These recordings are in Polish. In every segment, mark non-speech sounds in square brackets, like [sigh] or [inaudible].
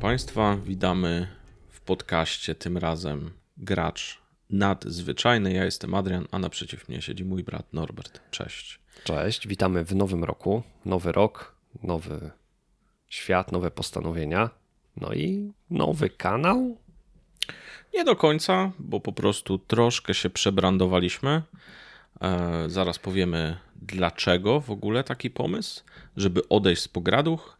Państwa. Witamy w podcaście, tym razem gracz nadzwyczajny. Ja jestem Adrian, a naprzeciw mnie siedzi mój brat Norbert. Cześć. Cześć, witamy w nowym roku. Nowy rok, nowy świat, nowe postanowienia. No i nowy kanał? Nie do końca, bo po prostu troszkę się przebrandowaliśmy. E, zaraz powiemy, dlaczego w ogóle taki pomysł, żeby odejść z pograduch,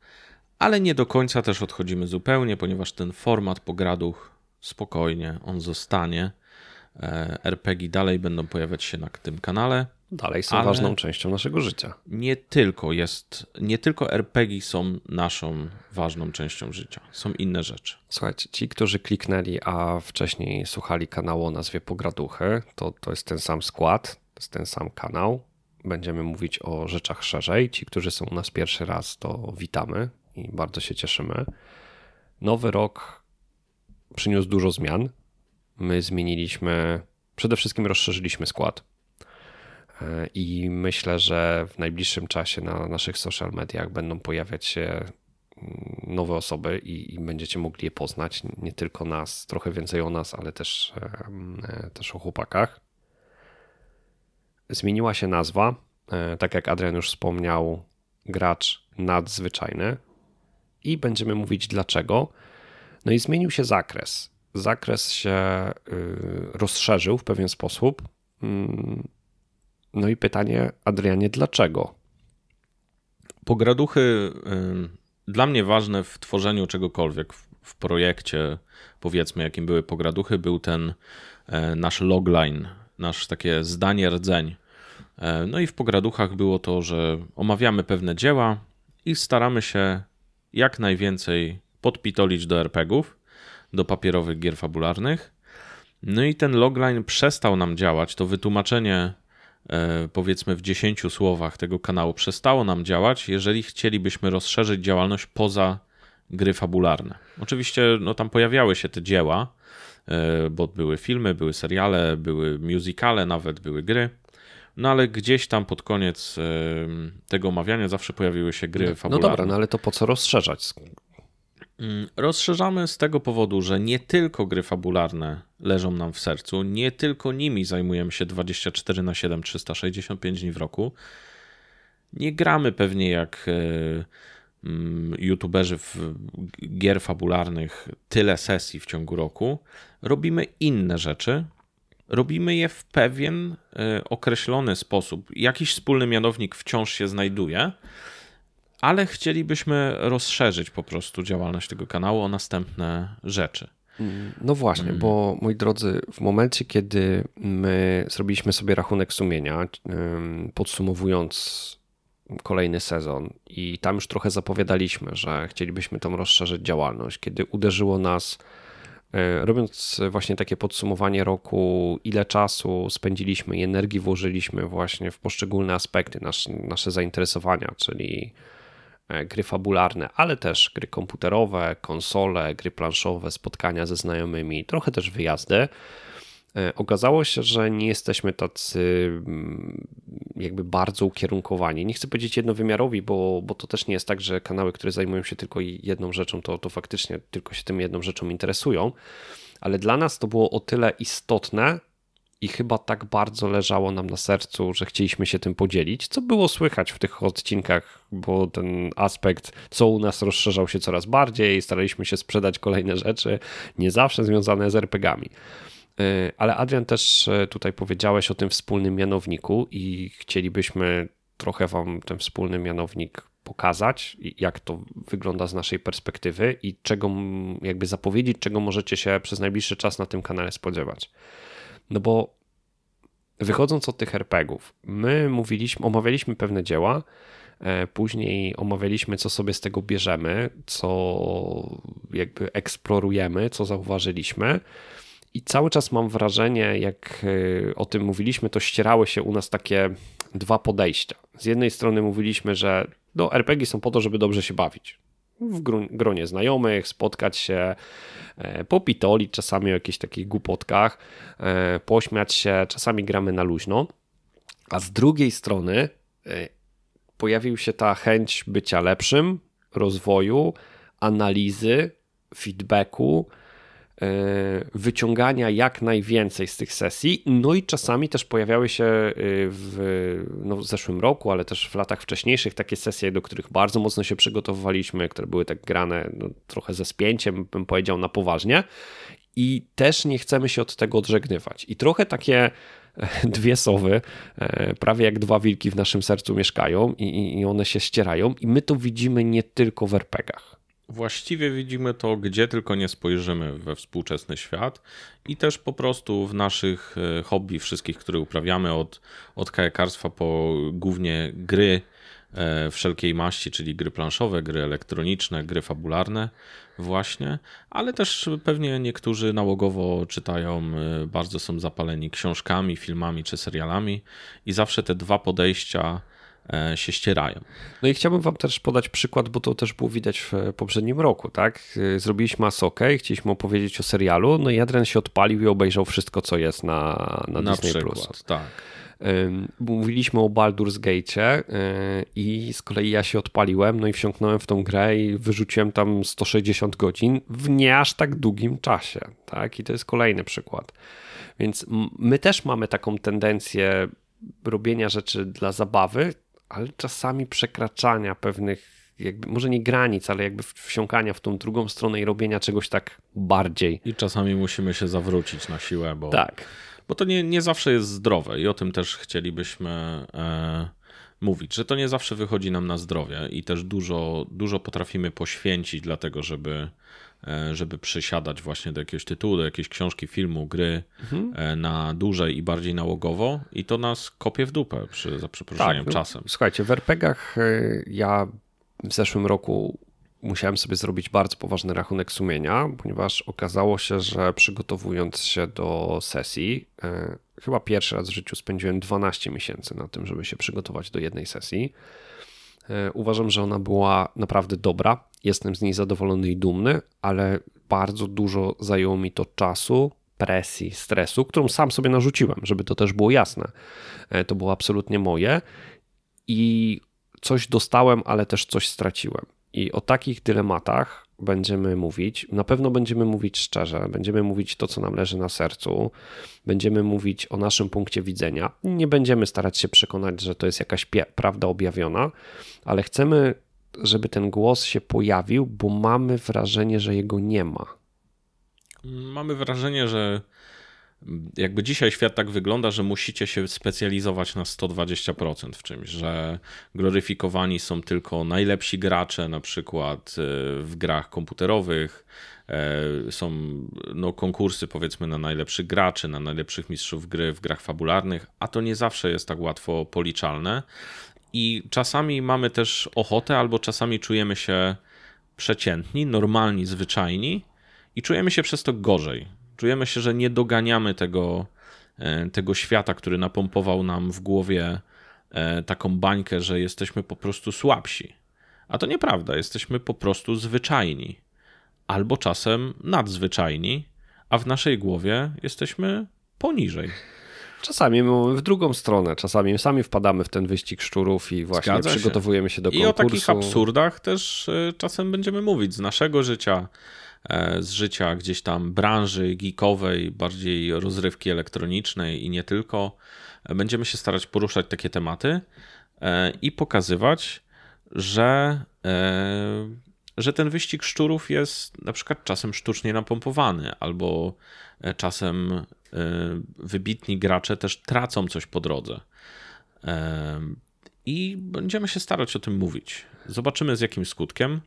ale nie do końca też odchodzimy zupełnie, ponieważ ten format pograduch spokojnie, on zostanie. E, RPG dalej będą pojawiać się na tym kanale. Dalej są ważną częścią naszego życia. Nie tylko jest, nie tylko RPG są naszą ważną częścią życia. Są inne rzeczy. Słuchajcie, ci, którzy kliknęli, a wcześniej słuchali kanału o nazwie Pograduchy, to, to jest ten sam skład, to jest ten sam kanał. Będziemy mówić o rzeczach szerzej. Ci, którzy są u nas pierwszy raz, to witamy i bardzo się cieszymy. Nowy rok przyniósł dużo zmian. My zmieniliśmy, przede wszystkim rozszerzyliśmy skład. E, I myślę, że w najbliższym czasie na naszych social mediach będą pojawiać się mm, nowe osoby i, i, będziecie mogli je poznać. Nie tylko nas, trochę więcej o nas, ale też, e, też o chłopakach. Zmieniła się nazwa. E, tak jak Adrian już wspomniał, gracz nadzwyczajny. I będziemy mówić dlaczego. No i zmienił się zakres. Zakres się y, rozszerzył w pewien sposób. Mm, no i pytanie, Adrianie, dlaczego? Pograduchy dla mnie ważne w tworzeniu czegokolwiek, w, w projekcie, powiedzmy, jakim były pograduchy, był ten e, nasz logline, nasz takie zdanie rdzeń. E, no i w pograduchach było to, że omawiamy pewne dzieła i staramy się jak najwięcej podpitolić do RPGów, do papierowych gier fabularnych. No i ten logline przestał nam działać, to wytłumaczenie E, powiedzmy w 10 słowach tego kanału przestało nam działać, jeżeli chcielibyśmy rozszerzyć działalność poza gry fabularne. Oczywiście no, tam pojawiały się te dzieła, e, bo były filmy, były seriale, były musicale, nawet były gry. No ale gdzieś tam pod koniec tego omawiania zawsze pojawiły się gry fabularne. No dobra, no ale to po co rozszerzać? Mm, rozszerzamy z tego powodu, że nie tylko gry fabularne leżą nam w sercu, nie tylko nimi zajmujemy się 24 na 7, 365 dni w roku. Nie gramy pewnie jak e, mm, youtuberzy w gier fabularnych tyle sesji w ciągu roku. Robimy inne rzeczy. Robimy je w pewien e, określony sposób. Jakiś wspólny mianownik wciąż się znajduje ale chcielibyśmy rozszerzyć po prostu działalność tego kanału o następne rzeczy. No właśnie, bo moi drodzy, w momencie, kiedy my zrobiliśmy sobie rachunek sumienia, podsumowując kolejny sezon, i tam już trochę zapowiadaliśmy, że chcielibyśmy tam rozszerzyć działalność, kiedy uderzyło nas, robiąc właśnie takie podsumowanie roku, ile czasu spędziliśmy i energii włożyliśmy właśnie w poszczególne aspekty nasz, nasze zainteresowania, czyli E, gry fabularne, ale też gry komputerowe, konsole, gry planszowe, spotkania ze znajomymi, trochę też wyjazdy. E, okazało się, że nie jesteśmy tacy mm, jakby bardzo ukierunkowani. Nie chcę powiedzieć jednowymiarowi, bo, bo to też nie jest tak, że kanały, które zajmują się tylko jedną rzeczą, to, to faktycznie tylko się tym jedną rzeczą interesują. Ale dla nas to było o tyle istotne, i chyba tak bardzo leżało nam na sercu, że chcieliśmy się tym podzielić, co było słychać w tych odcinkach, bo ten aspekt, co u nas rozszerzał się coraz bardziej, staraliśmy się sprzedać kolejne rzeczy, nie zawsze związane z RPGami. Y, ale Adrian też y, tutaj powiedziałeś o tym wspólnym mianowniku i chcielibyśmy trochę Wam ten wspólny mianownik pokazać, jak to wygląda z naszej perspektywy i czego, jakby zapowiedzieć, czego możecie się przez najbliższy czas na tym kanale spodziewać. No bo wychodząc od tych RPGów, my mówiliśmy, omawialiśmy pewne dzieła, e, później omawialiśmy, co sobie z tego bierzemy, co jakby eksplorujemy, co zauważyliśmy. I cały czas mam wrażenie, jak e, o tym mówiliśmy, to ścierały się u nas takie dwa podejścia. Z jednej strony mówiliśmy, że no, RPG są po to, żeby dobrze się bawić w gronie znajomych, spotkać się, e, popitolić czasami o jakichś takich głupotkach, e, pośmiać się, czasami gramy na luźno. A z drugiej strony e, pojawił się ta chęć bycia lepszym, rozwoju, analizy, feedbacku, wyciągania jak najwięcej z tych sesji. No i czasami też pojawiały się e, w, no w zeszłym roku, ale też w latach wcześniejszych takie sesje, do których bardzo mocno się przygotowywaliśmy, które były tak grane no, trochę ze spięciem, bym powiedział, na poważnie. I też nie chcemy się od tego odżegnywać. I trochę takie dwie sowy, e, prawie jak dwa wilki w naszym sercu mieszkają i, i one się ścierają, i my to widzimy nie tylko w RPGach. Właściwie widzimy to, gdzie tylko nie spojrzymy we współczesny świat i też po prostu w naszych e, hobby, wszystkich, które uprawiamy, od, od kajakarstwa po głównie gry e, wszelkiej maści, czyli gry planszowe, gry elektroniczne, gry fabularne właśnie, ale też pewnie niektórzy nałogowo czytają, y, bardzo są zapaleni książkami, filmami czy serialami i zawsze te dwa podejścia e, się ścierają. No i chciałbym wam też podać przykład, bo to też było widać w poprzednim roku, tak? Y, zrobiliśmy Asokę i chcieliśmy opowiedzieć o serialu, no i Adrian się odpalił i obejrzał wszystko, co jest na, na, na Disney+. Przykład, tak. Mówiliśmy o Baldur's Gate i z kolei ja się odpaliłem, no i wsiąknąłem w tą grę i wyrzuciłem tam 160 godzin w nie aż tak długim czasie, tak? I to jest kolejny przykład. Więc my też mamy taką tendencję robienia rzeczy dla zabawy, ale czasami przekraczania pewnych jakby, może nie granic, ale jakby wsiąkania w tą drugą stronę i robienia czegoś tak bardziej. I czasami musimy się zawrócić na siłę, bo tak bo to nie, nie zawsze jest zdrowe i o tym też chcielibyśmy e, mówić, że to nie zawsze wychodzi nam na zdrowie i też dużo, dużo potrafimy poświęcić dlatego, żeby, żeby przysiadać właśnie do jakiegoś tytułu, do jakiejś książki, filmu, gry mhm. e, na dłużej i bardziej nałogowo i to nas kopie w dupę przy, za przeproszeniem tak, no, czasem. Słuchajcie, w RPGach e, ja w zeszłym roku musiałem sobie zrobić bardzo poważny rachunek sumienia, ponieważ okazało się, że przygotowując się do sesji, e, chyba pierwszy raz w życiu spędziłem 12 miesięcy na tym, żeby się przygotować do jednej sesji. E, uważam, że ona była naprawdę dobra. Jestem z niej zadowolony i dumny, ale bardzo dużo zajęło mi to czasu, presji, stresu, którą sam sobie narzuciłem, żeby to też było jasne. E, to było absolutnie moje i coś dostałem, ale też coś straciłem. I o takich dylematach będziemy mówić. Na pewno będziemy mówić szczerze, będziemy mówić to, co nam leży na sercu, będziemy mówić o naszym punkcie widzenia. Nie będziemy starać się przekonać, że to jest jakaś prawda objawiona, ale chcemy, żeby ten głos się pojawił, bo mamy wrażenie, że jego nie ma. Mamy wrażenie, że jakby dzisiaj świat tak wygląda, że musicie się specjalizować na 120% w czymś, że gloryfikowani są tylko najlepsi gracze, na przykład e, w grach komputerowych. E, są no, konkursy, powiedzmy, na najlepszych graczy, na najlepszych mistrzów gry w grach fabularnych, a to nie zawsze jest tak łatwo policzalne. I czasami mamy też ochotę, albo czasami czujemy się przeciętni, normalni, zwyczajni i czujemy się przez to gorzej Czujemy się, że nie doganiamy tego, e, tego świata, który napompował nam w głowie e, taką bańkę, że jesteśmy po prostu słabsi. A to nieprawda, jesteśmy po prostu zwyczajni. Albo czasem nadzwyczajni, a w naszej głowie jesteśmy poniżej. Czasami w drugą stronę, czasami sami wpadamy w ten wyścig szczurów i właśnie Zgadza przygotowujemy się. się do konkursu. I o takich absurdach też e, czasem będziemy mówić z naszego życia, z życia gdzieś tam branży geekowej, bardziej rozrywki elektronicznej i nie tylko. Będziemy się starać poruszać takie tematy e, i pokazywać, że, e, że ten wyścig szczurów jest na przykład czasem sztucznie napompowany, albo czasem wybitni gracze też tracą coś po drodze. I będziemy się starać o tym mówić. Zobaczymy z jakim skutkiem.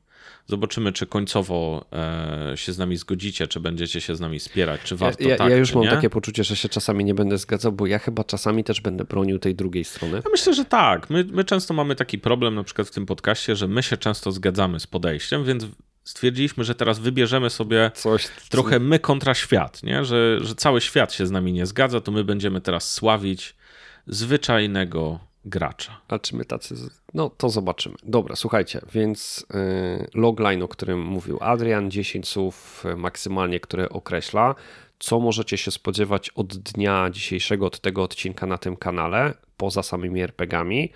Zobaczymy, czy końcowo e, się z nami zgodzicie, czy będziecie się z nami wspierać, czy warto ja, tak, Ja już mam nie? takie poczucie, że się czasami nie będę zgadzał, bo ja chyba czasami też będę bronił tej drugiej strony. Ja myślę, że tak. My, my często mamy taki problem na przykład w tym podcaście, że my się często zgadzamy z podejściem, więc stwierdziliśmy, że teraz wybierzemy sobie Coś, trochę my kontra świat, nie? Że, że cały świat się z nami nie zgadza, to my będziemy teraz sławić zwyczajnego gracza. A czy my tacy. No to zobaczymy. Dobra, słuchajcie, więc y, logline, o którym mówił Adrian, 10 słów y, maksymalnie, które określa, co możecie się spodziewać od dnia dzisiejszego, od tego odcinka na tym kanale, poza samymi RPGami.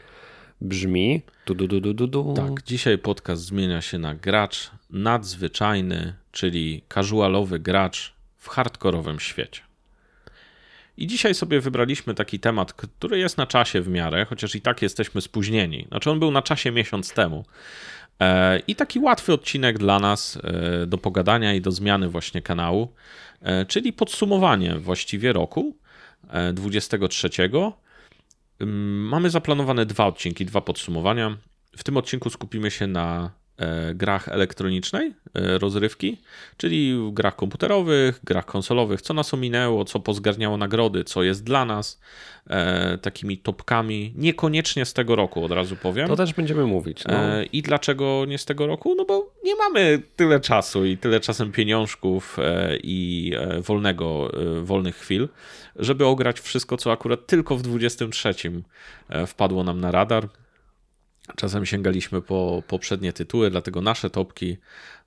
brzmi du, du, du, du, du, du. Tak, dzisiaj podcast zmienia się na gracz nadzwyczajny, czyli casualowy gracz w hardkorowym świecie. I dzisiaj sobie wybraliśmy taki temat, który jest na czasie w miarę, chociaż i tak jesteśmy spóźnieni. Znaczy, on był na czasie miesiąc temu. E, I taki łatwy odcinek dla nas e, do pogadania i do zmiany właśnie kanału, e, czyli podsumowanie właściwie roku 23. Mamy zaplanowane dwa odcinki, dwa podsumowania. W tym odcinku skupimy się na grach elektronicznej, e, rozrywki, czyli w grach komputerowych, grach konsolowych, co nas ominęło, co pozgarniało nagrody, co jest dla nas e, takimi topkami, niekoniecznie z tego roku, od razu powiem. To też będziemy mówić. No. E, I dlaczego nie z tego roku? No bo nie mamy tyle czasu i tyle czasem pieniążków e, i e, wolnego, wolnych chwil, żeby ograć wszystko, co akurat tylko w 23 wpadło nam na radar. Czasem sięgaliśmy po poprzednie tytuły, dlatego nasze topki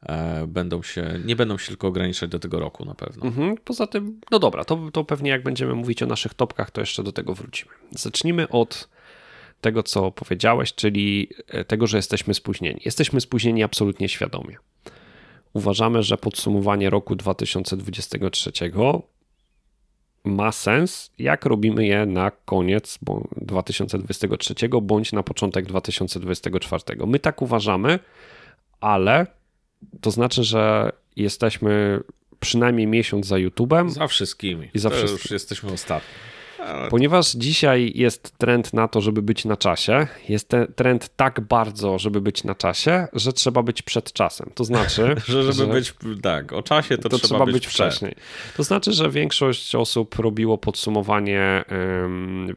e, będą się, nie będą się tylko ograniczać do tego roku na pewno. Mhm, poza tym, no dobra, to, to pewnie jak będziemy mówić o naszych topkach, to jeszcze do tego wrócimy. Zacznijmy od tego, co powiedziałeś, czyli e, tego, że jesteśmy spóźnieni. Jesteśmy spóźnieni absolutnie świadomie. Uważamy, że podsumowanie roku 2023 ma sens, jak robimy je na koniec 2023 bądź na początek 2024. My tak uważamy, ale to znaczy, że jesteśmy przynajmniej miesiąc za YouTube'em. Za wszystkimi. I za to wszystkimi. już jesteśmy ostatni. Ponieważ dzisiaj jest trend na to, żeby być na czasie, jest trend tak bardzo, żeby być na czasie, że trzeba być przed czasem. To znaczy, [laughs] że żeby że, być tak, o czasie to, to trzeba, trzeba, być, wcześniej. To znaczy, że większość osób robiło podsumowanie, um,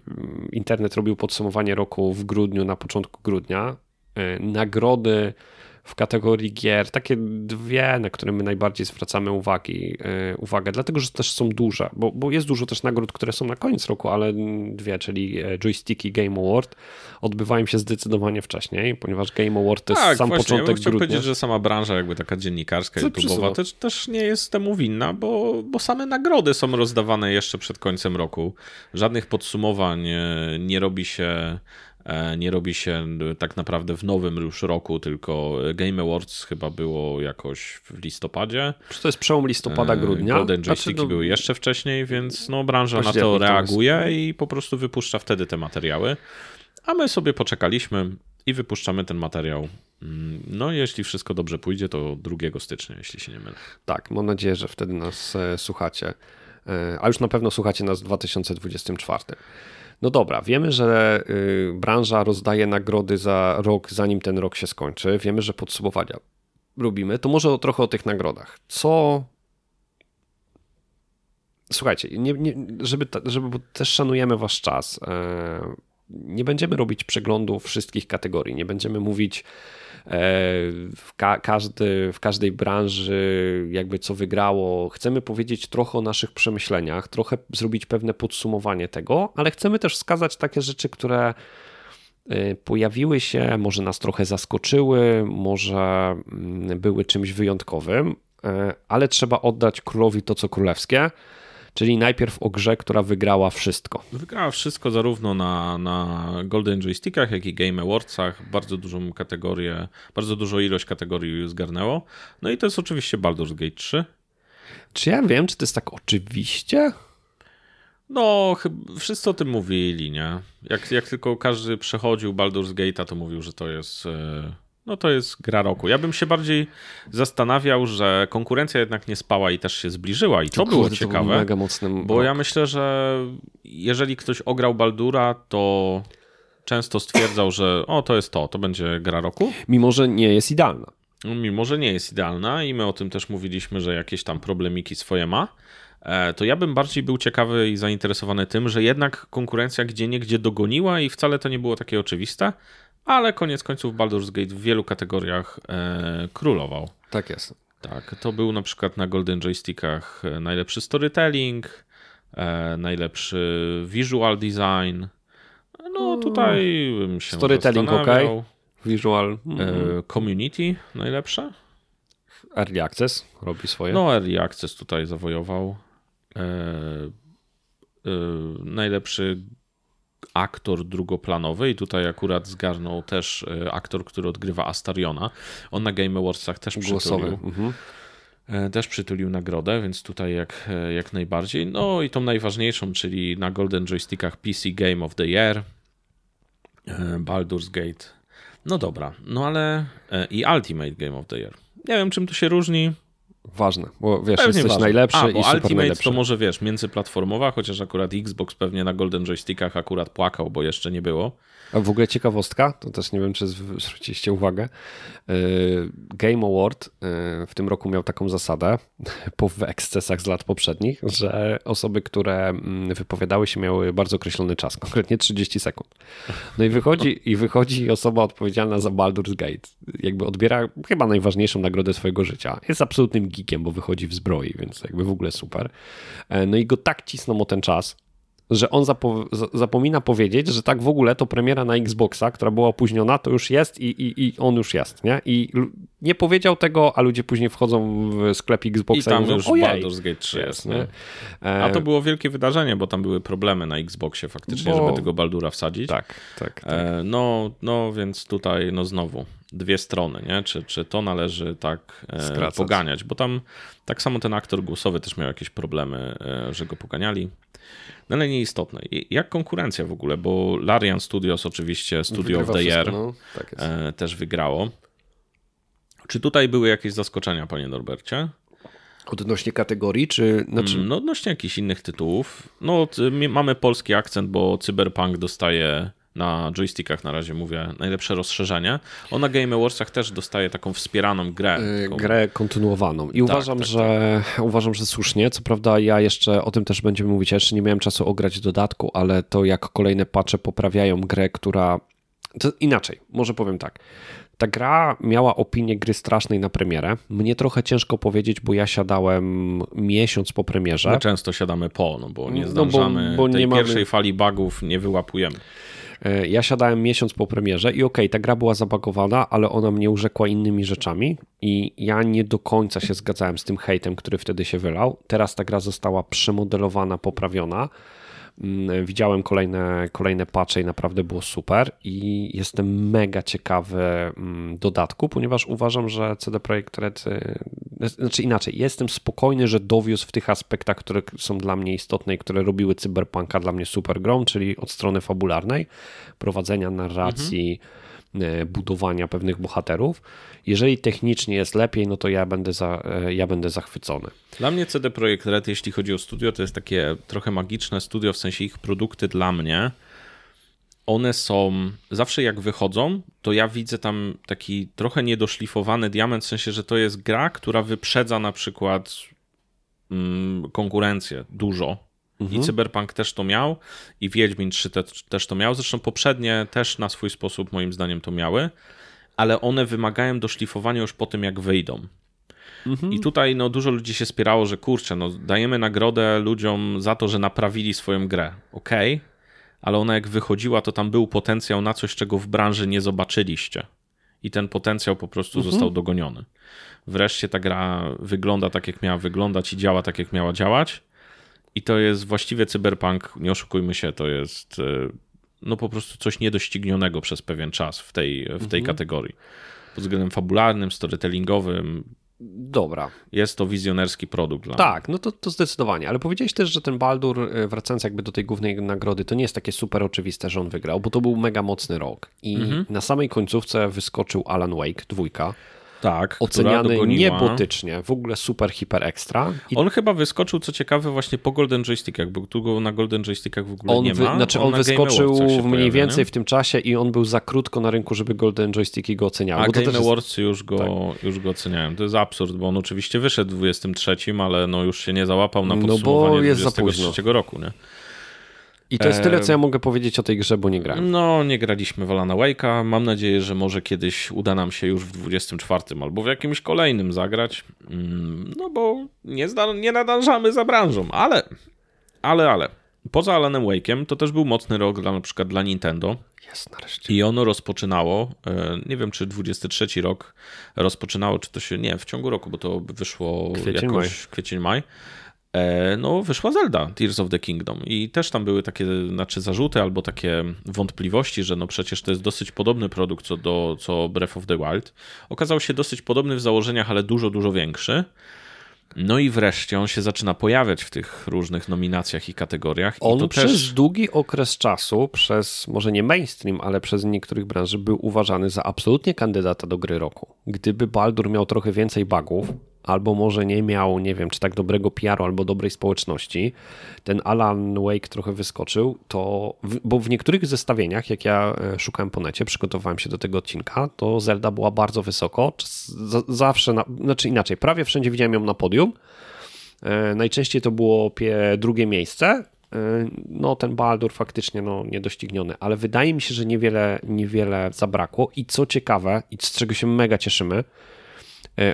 internet robił podsumowanie roku w grudniu, na początku grudnia. Um, nagrody w kategorii gier, takie dwie, na które my najbardziej zwracamy uwagi, yy, uwagę, dlatego że też są duże, bo, bo jest dużo też nagród, które są na koniec roku, ale dwie, czyli e, Joystick i Game Award, odbywają się zdecydowanie wcześniej, ponieważ Game Award to jest tak, sam właśnie, początek ja grudnia. powiedzieć, że sama branża jakby taka dziennikarska, YouTube'owa też, też nie jest temu winna, bo, bo same nagrody są rozdawane jeszcze przed końcem roku. Żadnych podsumowań nie robi się E, nie robi się tak naprawdę w nowym już roku, tylko Game Awards chyba było jakoś w listopadzie. Czy to jest przełom listopada, e, grudnia? Golden Joysticki znaczy, no, były jeszcze wcześniej, więc no, branża na to reaguje to i po prostu wypuszcza wtedy te materiały. A my sobie poczekaliśmy i wypuszczamy ten materiał. Mm, no, jeśli wszystko dobrze pójdzie, to 2 stycznia, jeśli się nie mylę. Tak, mam nadzieję, że wtedy nas e, słuchacie. A już na pewno słuchacie nas w 2024. No dobra, wiemy, że y, branża rozdaje nagrody za rok, zanim ten rok się skończy. Wiemy, że podsumowania robimy. To może trochę o tych nagrodach. Co. Słuchajcie, nie, nie, żeby, żeby, bo też szanujemy wasz czas. Nie będziemy robić przeglądu wszystkich kategorii. Nie będziemy mówić E, w, ka każdy, w każdej branży, jakby co wygrało. Chcemy powiedzieć trochę o naszych przemyśleniach, trochę zrobić pewne podsumowanie tego, ale chcemy też wskazać takie rzeczy, które e, pojawiły się, może nas trochę zaskoczyły, może mm, były czymś wyjątkowym, e, ale trzeba oddać królowi to, co królewskie. Czyli najpierw o grze, która wygrała wszystko. Wygrała wszystko zarówno na, na Golden Joystickach, jak i Game Awardsach. Bardzo dużą kategorię, bardzo dużą ilość kategorii zgarnęło. No i to jest oczywiście Baldur's Gate 3. Czy ja wiem, czy to jest tak oczywiście? No, wszyscy o tym mówili, nie? Jak, jak tylko każdy przechodził Baldur's Gate'a, to mówił, że to jest... Yy no to jest gra roku. Ja bym się bardziej zastanawiał, że konkurencja jednak nie spała i też się zbliżyła i to, to było kurde, ciekawe. To był mega mocnym bo rok. ja myślę, że jeżeli ktoś ograł Baldura, to często stwierdzał, że o, to jest to, to będzie gra roku. Mimo, że nie jest idealna. Mimo, że nie jest idealna i my o tym też mówiliśmy, że jakieś tam problemiki swoje ma, e, to ja bym bardziej był ciekawy i zainteresowany tym, że jednak konkurencja gdzie niegdzie dogoniła i wcale to nie było takie oczywiste, ale koniec końców Baldur's Gate w wielu kategoriach e, królował. Tak jest. Tak, to był na przykład na Golden Joystickach e, najlepszy storytelling, e, najlepszy visual design. No tutaj bym się Storytelling ok, visual. E, community najlepsze. Early Access robi swoje. No Early Access tutaj zawojował. E, e, najlepszy aktor drugoplanowy i tutaj akurat zgarnął też e, aktor, który odgrywa Astariona. On na Game Awardsach też przytulił. Mhm. E, też przytulił nagrodę, więc tutaj jak, e, jak najbardziej. No i tą najważniejszą, czyli na Golden Joystickach PC Game of the Year, Baldur's Gate. No dobra, no ale i Ultimate Game of the Year. Nie wiem, czym to się różni. Ważne, bo wiesz, pewnie jesteś ważne. najlepszy A, bo i Ultimate najlepszy. to może wiesz, międzyplatformowa, chociaż akurat Xbox pewnie na Golden Joystickach akurat płakał, bo jeszcze nie było. A w ogóle ciekawostka, to też nie wiem, czy zwróciliście uwagę. E, Game Award e, w tym roku miał taką zasadę, [laughs] po ekscesach z lat poprzednich, że osoby, które mm, wypowiadały się, miały bardzo określony czas, konkretnie 30 sekund. No i wychodzi, i wychodzi osoba odpowiedzialna za Baldur's Gate. Jakby odbiera chyba najważniejszą nagrodę swojego życia. Jest absolutnym geekiem, bo wychodzi w zbroi, więc jakby w ogóle super. E, no i go tak cisną o ten czas, że on zapo zapomina powiedzieć, że tak w ogóle to premiera na Xboxa, która była opóźniona, to już jest i, i, i on już jest, nie? I nie powiedział tego, a ludzie później wchodzą w sklep Xboxa i tam i mówią, już Baldur's Gate 3 jest, nie? A to było wielkie wydarzenie, bo tam były problemy na Xboxie faktycznie, bo... żeby tego Baldura wsadzić. Tak, tak. tak. E, no, no więc tutaj no znowu dwie strony, nie? Czy, czy to należy tak e, poganiać, bo tam tak samo ten aktor głosowy też miał jakieś problemy, e, że go poganiali. No ale nieistotne. Jak konkurencja w ogóle, bo Larian Studios oczywiście Studio Wygrywa of the Year no. tak e, też wygrało. Czy tutaj były jakieś zaskoczenia, panie Norbercie? Odnośnie kategorii, czy. Znaczy... No, odnośnie jakichś innych tytułów. No, mamy polski akcent, bo Cyberpunk dostaje na joystickach na razie mówię, najlepsze rozszerzenie. On na Game Awardsach też dostaje taką wspieraną grę. Yy, taką... Grę kontynuowaną. I tak, uważam, tak, że tak. uważam, że słusznie. Co prawda ja jeszcze o tym też będziemy mówić. Ja jeszcze nie miałem czasu ograć dodatku, ale to jak kolejne patche poprawiają grę, która. To inaczej, może powiem tak. Ta gra miała opinię gry strasznej na premierę. Mnie trochę ciężko powiedzieć, bo ja siadałem miesiąc po premierze. My często siadamy po, no bo nie zdążamy no bo, bo tej nie pierwszej mamy... fali bugów, nie wyłapujemy. E, ja siadałem miesiąc po premierze i okej, okay, ta gra była zabagowana, ale ona mnie urzekła innymi rzeczami i ja nie do końca się zgadzałem z tym hejtem, który wtedy się wylał. Teraz ta gra została przemodelowana, poprawiona widziałem kolejne, kolejne patche i naprawdę było super i jestem mega ciekawy mm, dodatku, ponieważ uważam, że CD Projekt Red, y, znaczy inaczej, jestem spokojny, że dowiózł w tych aspektach, które są dla mnie istotne i które robiły Cyberpunka dla mnie super grą, czyli od strony fabularnej, prowadzenia narracji, mhm budowania pewnych bohaterów. Jeżeli technicznie jest lepiej, no to ja będę, za, e, ja będę zachwycony. Dla mnie CD Projekt Red, jeśli chodzi o studio, to jest takie trochę magiczne studio, w sensie ich produkty dla mnie. One są, zawsze jak wychodzą, to ja widzę tam taki trochę niedoszlifowany diament, w sensie, że to jest gra, która wyprzedza na przykład mm, konkurencję dużo Mhm. I Cyberpunk też to miał, i Wiedźmin 3 te, też to miał. Zresztą poprzednie też na swój sposób, moim zdaniem, to miały, ale one wymagają doszlifowania już po tym, jak wyjdą. Mhm. I tutaj no, dużo ludzi się spierało, że kurczę, no, dajemy nagrodę ludziom za to, że naprawili swoją grę. Okej, okay, ale ona jak wychodziła, to tam był potencjał na coś, czego w branży nie zobaczyliście. I ten potencjał po prostu mhm. został dogoniony. Wreszcie ta gra wygląda tak, jak miała wyglądać i działa tak, jak miała działać. I to jest właściwie cyberpunk, nie oszukujmy się, to jest e, no po prostu coś niedoścignionego przez pewien czas w tej, w tej mhm. kategorii. Pod względem fabularnym, storytellingowym. Dobra. Jest to wizjonerski produkt. Dla tak, no to, to zdecydowanie. Ale powiedziałeś też, że ten Baldur, e, wracając jakby do tej głównej nagrody, to nie jest takie super oczywiste, że on wygrał, bo to był mega mocny rok. I mhm. na samej końcówce wyskoczył Alan Wake, dwójka. Tak, oceniany niebotycznie, w ogóle super, hiper ekstra. I... On chyba wyskoczył, co ciekawe, właśnie po Golden Joystickach, bo tu go na Golden Joystickach w ogóle on nie ma. Znaczy on, wyskoczył mniej pojawia, więcej nie? w tym czasie i on był za krótko na rynku, żeby Golden Joysticki go oceniały. A bo Game Awards jest... już, go, tak. już go oceniają. To jest absurd, bo on oczywiście wyszedł w 23, ale no już się nie załapał na podsumowanie no bo jest 23 roku, nie? I to jest tyle, co ja mogę powiedzieć o tej grze, bo nie grałem. No, nie graliśmy w Alana Wake'a. Mam nadzieję, że może kiedyś uda nam się już w 24 albo w jakimś kolejnym zagrać. Mm, no bo nie, nie nadążamy za branżą, ale, ale, ale. Poza Alanem Wake'em to też był mocny rok dla, na przykład dla Nintendo. Jest nareszcie. I ono rozpoczynało, e, nie wiem czy 23 rok rozpoczynało, czy to się, nie, w ciągu roku, bo to wyszło kwiecień, jakoś maj. kwiecień, maj no wyszła Zelda, Tears of the Kingdom i też tam były takie znaczy zarzuty albo takie wątpliwości, że no przecież to jest dosyć podobny produkt co, do, co Breath of the Wild. Okazał się dosyć podobny w założeniach, ale dużo, dużo większy. No i wreszcie on się zaczyna pojawiać w tych różnych nominacjach i kategoriach. I on to przez też... długi okres czasu, przez może nie mainstream, ale przez niektórych branży był uważany za absolutnie kandydata do gry roku. Gdyby Baldur miał trochę więcej bugów, albo może nie miał, nie wiem, czy tak dobrego PR-u, albo dobrej społeczności, ten Alan Wake trochę wyskoczył, to, bo w niektórych zestawieniach, jak ja e, szukałem po necie, przygotowałem się do tego odcinka, to Zelda była bardzo wysoko, zawsze, na, znaczy inaczej, prawie wszędzie widziałem ją na podium, e, najczęściej to było drugie miejsce, e, no ten Baldur faktycznie no, niedościgniony, ale wydaje mi się, że niewiele, niewiele zabrakło i co ciekawe i z czego się mega cieszymy,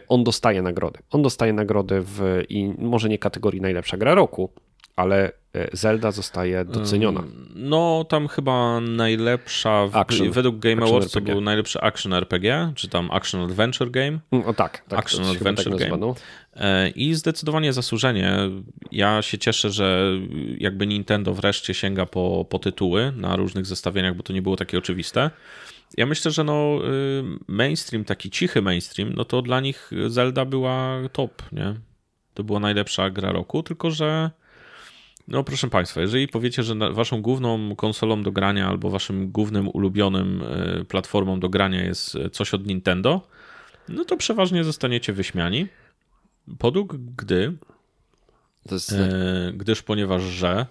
on dostaje nagrody. On dostaje nagrody w, i może nie kategorii najlepsza gra roku, ale e, Zelda zostaje doceniona. No, tam chyba najlepsza, w, action, według Game Awards to był najlepszy action RPG, czy tam action adventure game. Mm, o tak, tak action adventure tak game. E, I zdecydowanie zasłużenie. Ja się cieszę, że jakby Nintendo wreszcie sięga po, po tytuły na różnych zestawieniach, bo to nie było takie oczywiste. Ja myślę, że no y, mainstream, taki cichy mainstream, no to dla nich Zelda była top, nie? To była najlepsza gra roku, tylko że no proszę Państwa, jeżeli powiecie, że waszą główną konsolą do grania albo waszym głównym ulubionym y, platformą do grania jest coś od Nintendo, no to przeważnie zostaniecie wyśmiani. Podług gdy, jest... E, gdyż ponieważ że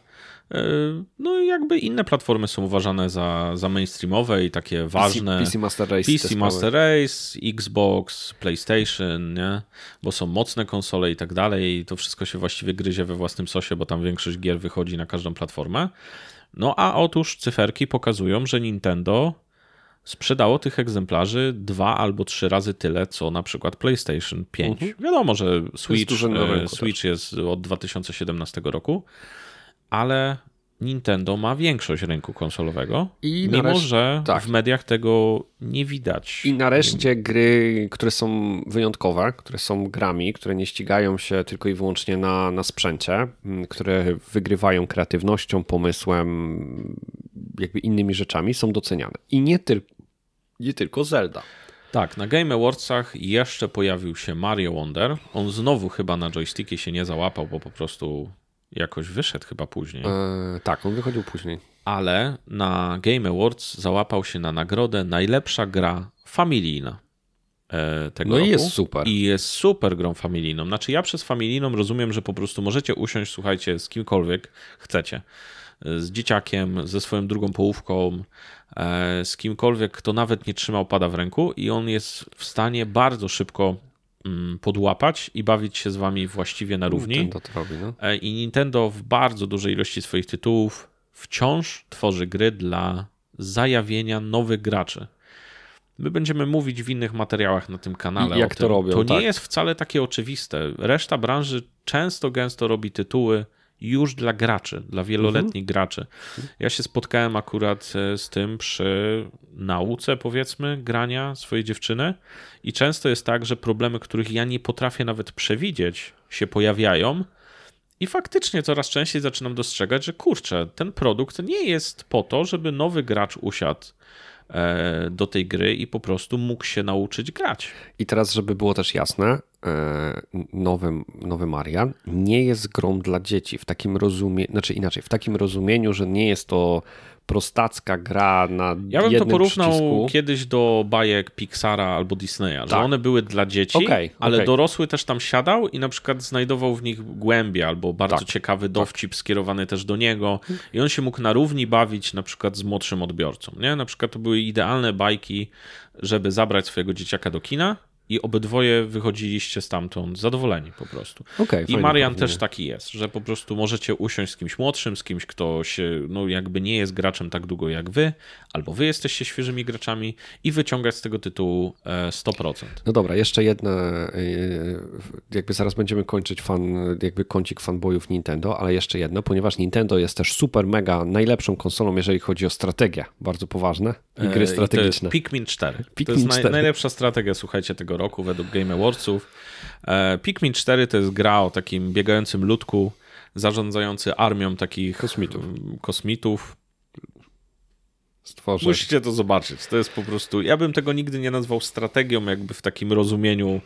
no i jakby inne platformy są uważane za, za mainstreamowe i takie ważne. PC, PC Master Race. PC Master Race, Xbox, PlayStation, nie? Bo są mocne konsole i tak dalej i to wszystko się właściwie gryzie we własnym sosie, bo tam większość gier wychodzi na każdą platformę. No a otóż cyferki pokazują, że Nintendo sprzedało tych egzemplarzy dwa albo trzy razy tyle, co na przykład PlayStation 5. Mhm. Wiadomo, że Switch, jest, e, Switch jest od 2017 roku ale Nintendo ma większość rynku konsolowego, I mimo nareszcie, że tak. w mediach tego nie widać. I nareszcie gry, które są wyjątkowe, które są grami, które nie ścigają się tylko i wyłącznie na, na sprzęcie, które wygrywają kreatywnością, pomysłem, jakby innymi rzeczami, są doceniane. I nie, tyl nie tylko Zelda. Tak, na Game Awardsach jeszcze pojawił się Mario Wonder. On znowu chyba na joysticki się nie załapał, bo po prostu jakoś wyszedł chyba później. Eee, tak, on wychodził później. Ale na Game Awards załapał się na nagrodę najlepsza gra familijna. E, tego no roku. i jest super. I jest super grą familijną. Znaczy ja przez familijną rozumiem, że po prostu możecie usiąść, słuchajcie, z kimkolwiek chcecie. Z dzieciakiem, ze swoją drugą połówką, e, z kimkolwiek, kto nawet nie trzymał pada w ręku i on jest w stanie bardzo szybko podłapać i bawić się z wami właściwie na równi. Nintendo to robi, no. E, I Nintendo w bardzo dużej ilości swoich tytułów wciąż tworzy gry dla zajawienia nowych graczy. My będziemy mówić w innych materiałach na tym kanale. I jak to robią? To tak. nie jest wcale takie oczywiste. Reszta branży często, gęsto robi tytuły już dla graczy, dla wieloletnich mhm. graczy. Ja się spotkałem akurat e, z tym przy nauce, powiedzmy, grania swojej dziewczyny i często jest tak, że problemy, których ja nie potrafię nawet przewidzieć, się pojawiają. I faktycznie coraz częściej zaczynam dostrzegać, że kurczę, ten produkt nie jest po to, żeby nowy gracz usiadł e, do tej gry i po prostu mógł się nauczyć grać. I teraz, żeby było też jasne, nowy, nowy Marian nie jest grą dla dzieci w takim rozumieniu, znaczy inaczej, w takim rozumieniu, że nie jest to prostacka gra na Ja bym to porównał przycisku. kiedyś do bajek Pixara albo Disneya, tak. że one były dla dzieci, okay, ale okay. dorosły też tam siadał i na przykład znajdował w nich głębie albo bardzo tak. ciekawy tak. dowcip tak. skierowany też do niego i on się mógł na równi bawić na przykład z młodszym odbiorcą. Nie? Na przykład to były idealne bajki, żeby zabrać swojego dzieciaka do kina i obydwoje wychodziliście stamtąd zadowoleni po prostu. Okay, I Marian też taki jest, że po prostu możecie usiąść z kimś młodszym, z kimś, kto się, no jakby nie jest graczem tak długo jak wy, albo wy jesteście świeżymi graczami i wyciągać z tego tytułu 100%. E, no dobra, jeszcze jedna, e, jakby zaraz będziemy kończyć fan, jakby kącik fanboyów Nintendo, ale jeszcze jedno, ponieważ Nintendo jest też super mega najlepszą konsolą, jeżeli chodzi o strategię, bardzo poważne i gry strategiczne. I to jest Pikmin 4. Pikmin to jest 4. Naj, najlepsza strategia, słuchajcie, tego roku według Game Awardsów. E, Pikmin 4 to jest gra o takim biegającym ludku zarządzający armią takich Kosmitów. kosmitów. Stworzę. Musicie to zobaczyć. To jest po prostu. Ja bym tego nigdy nie nazwał strategią, jakby w takim rozumieniu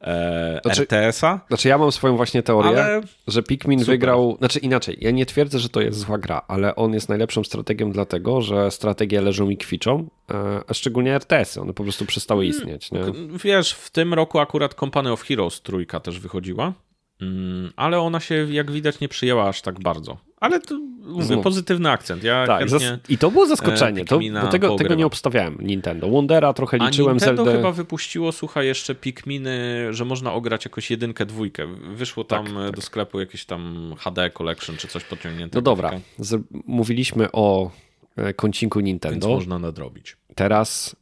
e, Znaczy- RTS-a. Znaczy ja mam swoją właśnie teorię, Ale że Pikmin Super. wygrał, znaczy inaczej, ja nie twierdzę, że to jest zła gra, ale on jest najlepszą strategią dlatego, że strategie leżą i kwiczą, e, a szczególnie RTS-y, one po prostu przestały istnieć, nie? Wiesz, w tym roku akurat Company of Heroes trójka też wychodziła, mm, ale ona się, jak widać, nie przyjęła aż tak bardzo. Ale to, mówię, pozytywny akcent. Ja Tak, chętnie... i to było zaskoczenie, e, to, bo tego, tego nie obstawiałem, Nintendo. Wondera trochę A liczyłem, Nintendo Zeldę... chyba wypuściło, słuchaj, jeszcze Pikminy, że można ograć jakoś jedynkę, dwójkę. Wyszło tam Tak, e, tak. do sklepu jakieś tam HD Collection czy coś podciągnięte. No dobra, z- mówiliśmy o e, kącinku Więc Nintendo, można nadrobić. teraz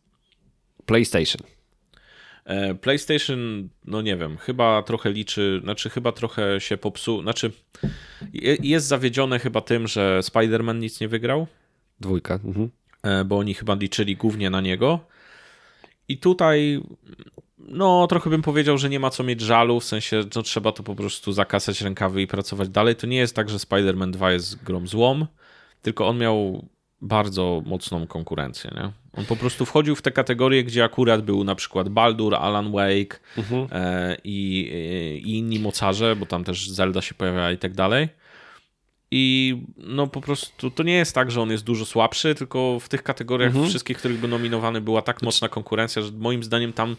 PlayStation. E, PlayStation, no nie wiem, chyba trochę liczy, znaczy chyba trochę się popsuł, znaczy je- jest zawiedzione chyba tym, że Spider-Man nic nie wygrał, Dwójka. Mhm. e, bo oni chyba liczyli głównie na niego. I tutaj, no trochę bym powiedział, że nie ma co mieć żalu, w sensie, no trzeba to po prostu zakasać rękawy i pracować dalej. To nie jest tak, że Spider-Man 2 jest grą złą, tylko on miał bardzo mocną konkurencję, nie? On po prostu wchodził w te kategorie, gdzie akurat był na przykład Baldur, Alan Wake e, i, i inni mocarze, bo tam też Zelda się pojawiała i tak dalej. I no po prostu to nie jest tak, że on jest dużo słabszy, tylko w tych kategoriach wszystkich, których był nominowany, była tak mocna konkurencja, że moim zdaniem tam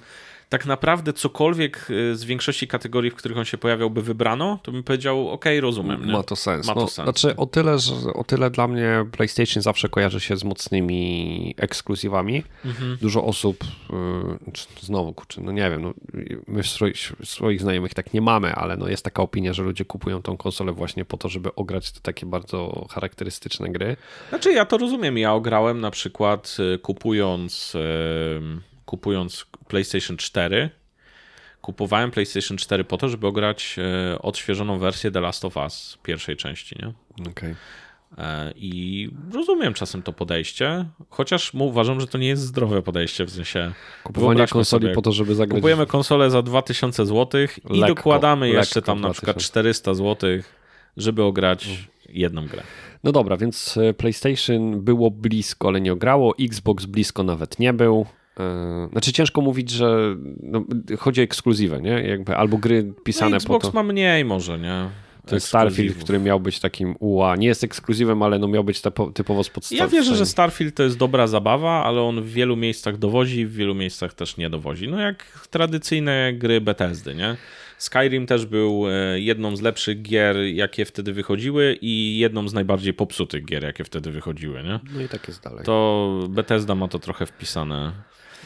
tak naprawdę cokolwiek y, z większości kategorii, w których on się pojawiał, by wybrano, to bym powiedział, okej, rozumiem. Nie? Ma to sens. Ma to no, sens. Znaczy o tyle, że, o tyle dla mnie PlayStation zawsze kojarzy się z mocnymi ekskluzywami. Mhm. Dużo osób, y, czy- znowu, kurczę, no nie wiem, no, my swoich, swoich znajomych tak nie mamy, ale no jest taka opinia, że ludzie kupują tą konsolę właśnie po to, żeby ograć te takie bardzo charakterystyczne gry. Znaczy ja to rozumiem. Ja ograłem na przykład y, kupując, kupując PlayStation 4. Kupowałem PlayStation 4 po to, żeby ograć y, odświeżoną wersję The Last of Us pierwszej części, nie? Okay. E, I rozumiem czasem to podejście, chociaż uważam, że to nie jest zdrowe podejście, w sensie Kupowanie wyobraźmy konsoli sobie, po to, żeby zagrać kupujemy konsolę za 2000 zł i Lekko, dokładamy jeszcze lekko tam na przykład 2000. 400 zł, żeby ograć Mhm. jedną grę. No dobra, więc e, PlayStation było blisko, ale nie ograło. Xbox blisko nawet nie był. E, Znaczy ciężko mówić, że no, chodzi o ekskluzywę, nie? Jakby albo gry pisane No, po Xbox to. ma mniej może, nie? To jest Starfield, który miał być takim UA. Nie jest ekskluzywem, ale no miał być typo, typowo z podstaw. Ja wierzę, że Starfield to jest dobra zabawa, ale on w wielu miejscach dowozi, w wielu miejscach też nie dowozi. No jak tradycyjne gry Bethesdy, nie? Skyrim też był e, jedną z lepszych gier, jakie wtedy wychodziły i jedną z najbardziej popsutych gier, jakie wtedy wychodziły, nie? No i tak jest dalej. To Bethesda ma to trochę wpisane.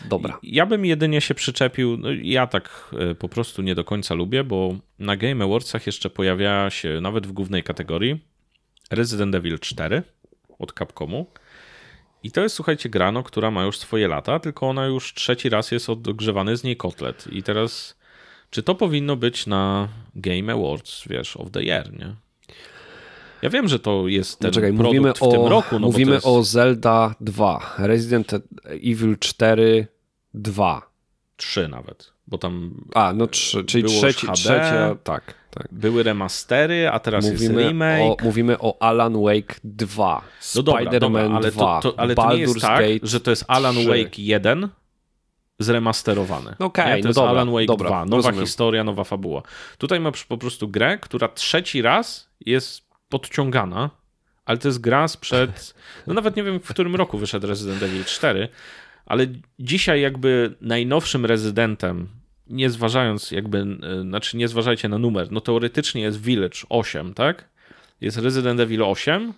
Dobra. Ja bym jedynie się przyczepił, no ja tak e, po prostu nie do końca lubię, bo na Game Awardsach jeszcze pojawia się nawet w głównej kategorii Resident Evil 4 od Capcomu. I to jest, słuchajcie, grano, która ma już swoje lata, tylko ona już trzeci raz jest odgrzewany z niej kotlet. I teraz, czy to powinno być na Game Awards, wiesz, of the year, nie? Ja wiem, że to jest ten No czekaj, produkt mówimy w o, tym roku. No mówimy jest... o Zelda 2, Resident Evil 4 2. trzy nawet, bo tam A, no trzy, czyli Było już trzeci, HD. trzecia, tak, tak. były remastery, a teraz Mówimy jest remake. o, mówimy o Alan Wake 2, No Spider-Man dobra, ale 2, to, to, ale to nie jest Baldur's tak, Gate że to jest Alan 3. Wake 1 zremasterowany. Okej, Nie? to no jest dobra, Alan Wake dobra, 2, nowa rozumiem. historia, nowa fabuła. Tutaj masz po prostu grę, która trzeci raz jest podciągana, ale to jest gra sprzed, no nawet nie wiem w którym roku wyszedł Resident Evil 4, ale dzisiaj jakby najnowszym rezydentem, nie zważając jakby, e, znaczy nie zważajcie na numer, no teoretycznie jest Village 8, tak? Jest Resident Evil 8,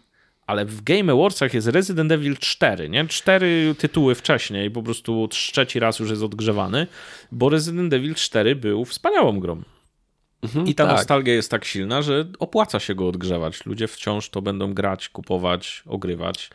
ale w Game Awardsach jest Resident Evil 4, nie? Cztery tytuły wcześniej, po prostu trzeci raz już jest odgrzewany, bo Resident Evil 4 był wspaniałą grą. I ta tak. nostalgia jest tak silna, że opłaca się go odgrzewać. Ludzie wciąż to będą grać, kupować, ogrywać.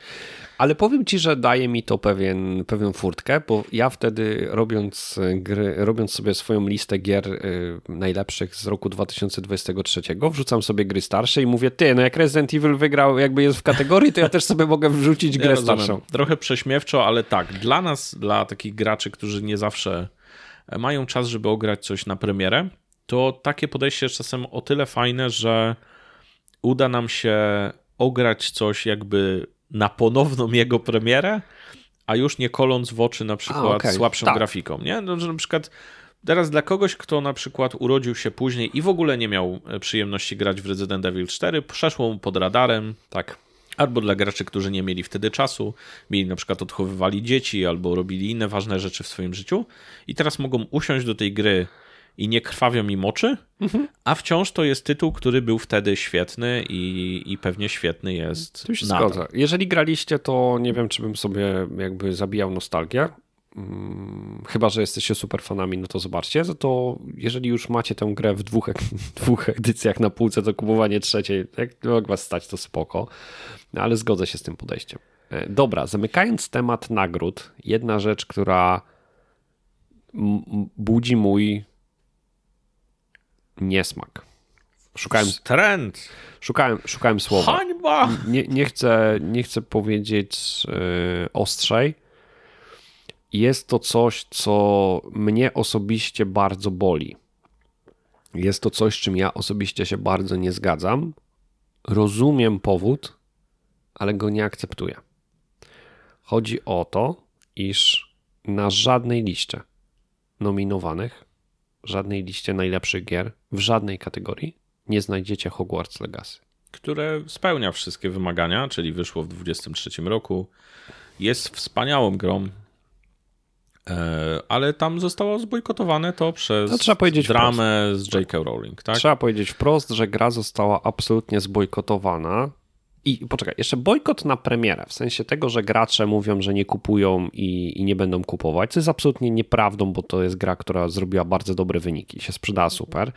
Ale powiem ci, że daje mi to pewien, pewną furtkę, bo ja wtedy robiąc gry, robiąc sobie swoją listę gier y, najlepszych z roku 2023, wrzucam sobie gry starsze i mówię, ty, no jak Resident Evil wygrał, jakby jest w kategorii, to ja też sobie mogę wrzucić [laughs] grę Ja starszą. Trochę prześmiewczo, ale tak, dla nas, dla takich graczy, którzy nie zawsze mają czas, żeby ograć coś na premierę, to takie podejście jest czasem o tyle fajne, że uda nam się ograć coś jakby na ponowną jego premierę, a już nie koląc w oczy na przykład a, okay. słabszą tak. grafiką, nie? No, że na przykład teraz dla kogoś, kto na przykład urodził się później i w ogóle nie miał e, przyjemności grać w Resident Evil 4, przeszło mu pod radarem. Tak. Albo dla graczy, którzy nie mieli wtedy czasu, mieli na przykład odchowywali dzieci albo robili inne ważne rzeczy w swoim życiu i teraz mogą usiąść do tej gry i nie krwawią mi moczy, mhm. a wciąż to jest tytuł, który był wtedy świetny i, i pewnie świetny jest. Tu się zgodzę. Jeżeli graliście, to nie wiem, czy bym sobie jakby zabijał nostalgię. Hmm, chyba, że jesteście super fanami, no to zobaczcie. To jeżeli już macie tę grę w dwóch, [laughs] dwóch edycjach na półce, to kupowanie trzeciej, jak was stać, to spoko. No, ale zgodzę się z tym podejściem. E, dobra, zamykając temat nagród, jedna rzecz, która budzi mój niesmak. Szukałem. Trend. Szukałem, szukałem słowa. Hańba! Nie, nie, chcę, nie chcę powiedzieć yy, ostrzej. Jest to coś, co mnie osobiście bardzo boli. Jest to coś, czym ja osobiście się bardzo nie zgadzam. Rozumiem powód, ale go nie akceptuję. Chodzi o to, iż na żadnej liście nominowanych żadnej liście najlepszych gier w żadnej kategorii nie znajdziecie Hogwarts Legacy. Które spełnia wszystkie wymagania, czyli wyszło w 2023 roku. Jest wspaniałą grą, e, ale tam zostało zbojkotowane to przez to trzeba powiedzieć dramę wprost. z J.K. Rowling. Tak? Trzeba powiedzieć wprost, że gra została absolutnie zbojkotowana i poczekaj, jeszcze bojkot na premierę, w sensie tego, że gracze mówią, że nie kupują i, i, nie będą kupować, co jest absolutnie nieprawdą, bo to jest gra, która zrobiła bardzo dobre wyniki, się sprzedała super.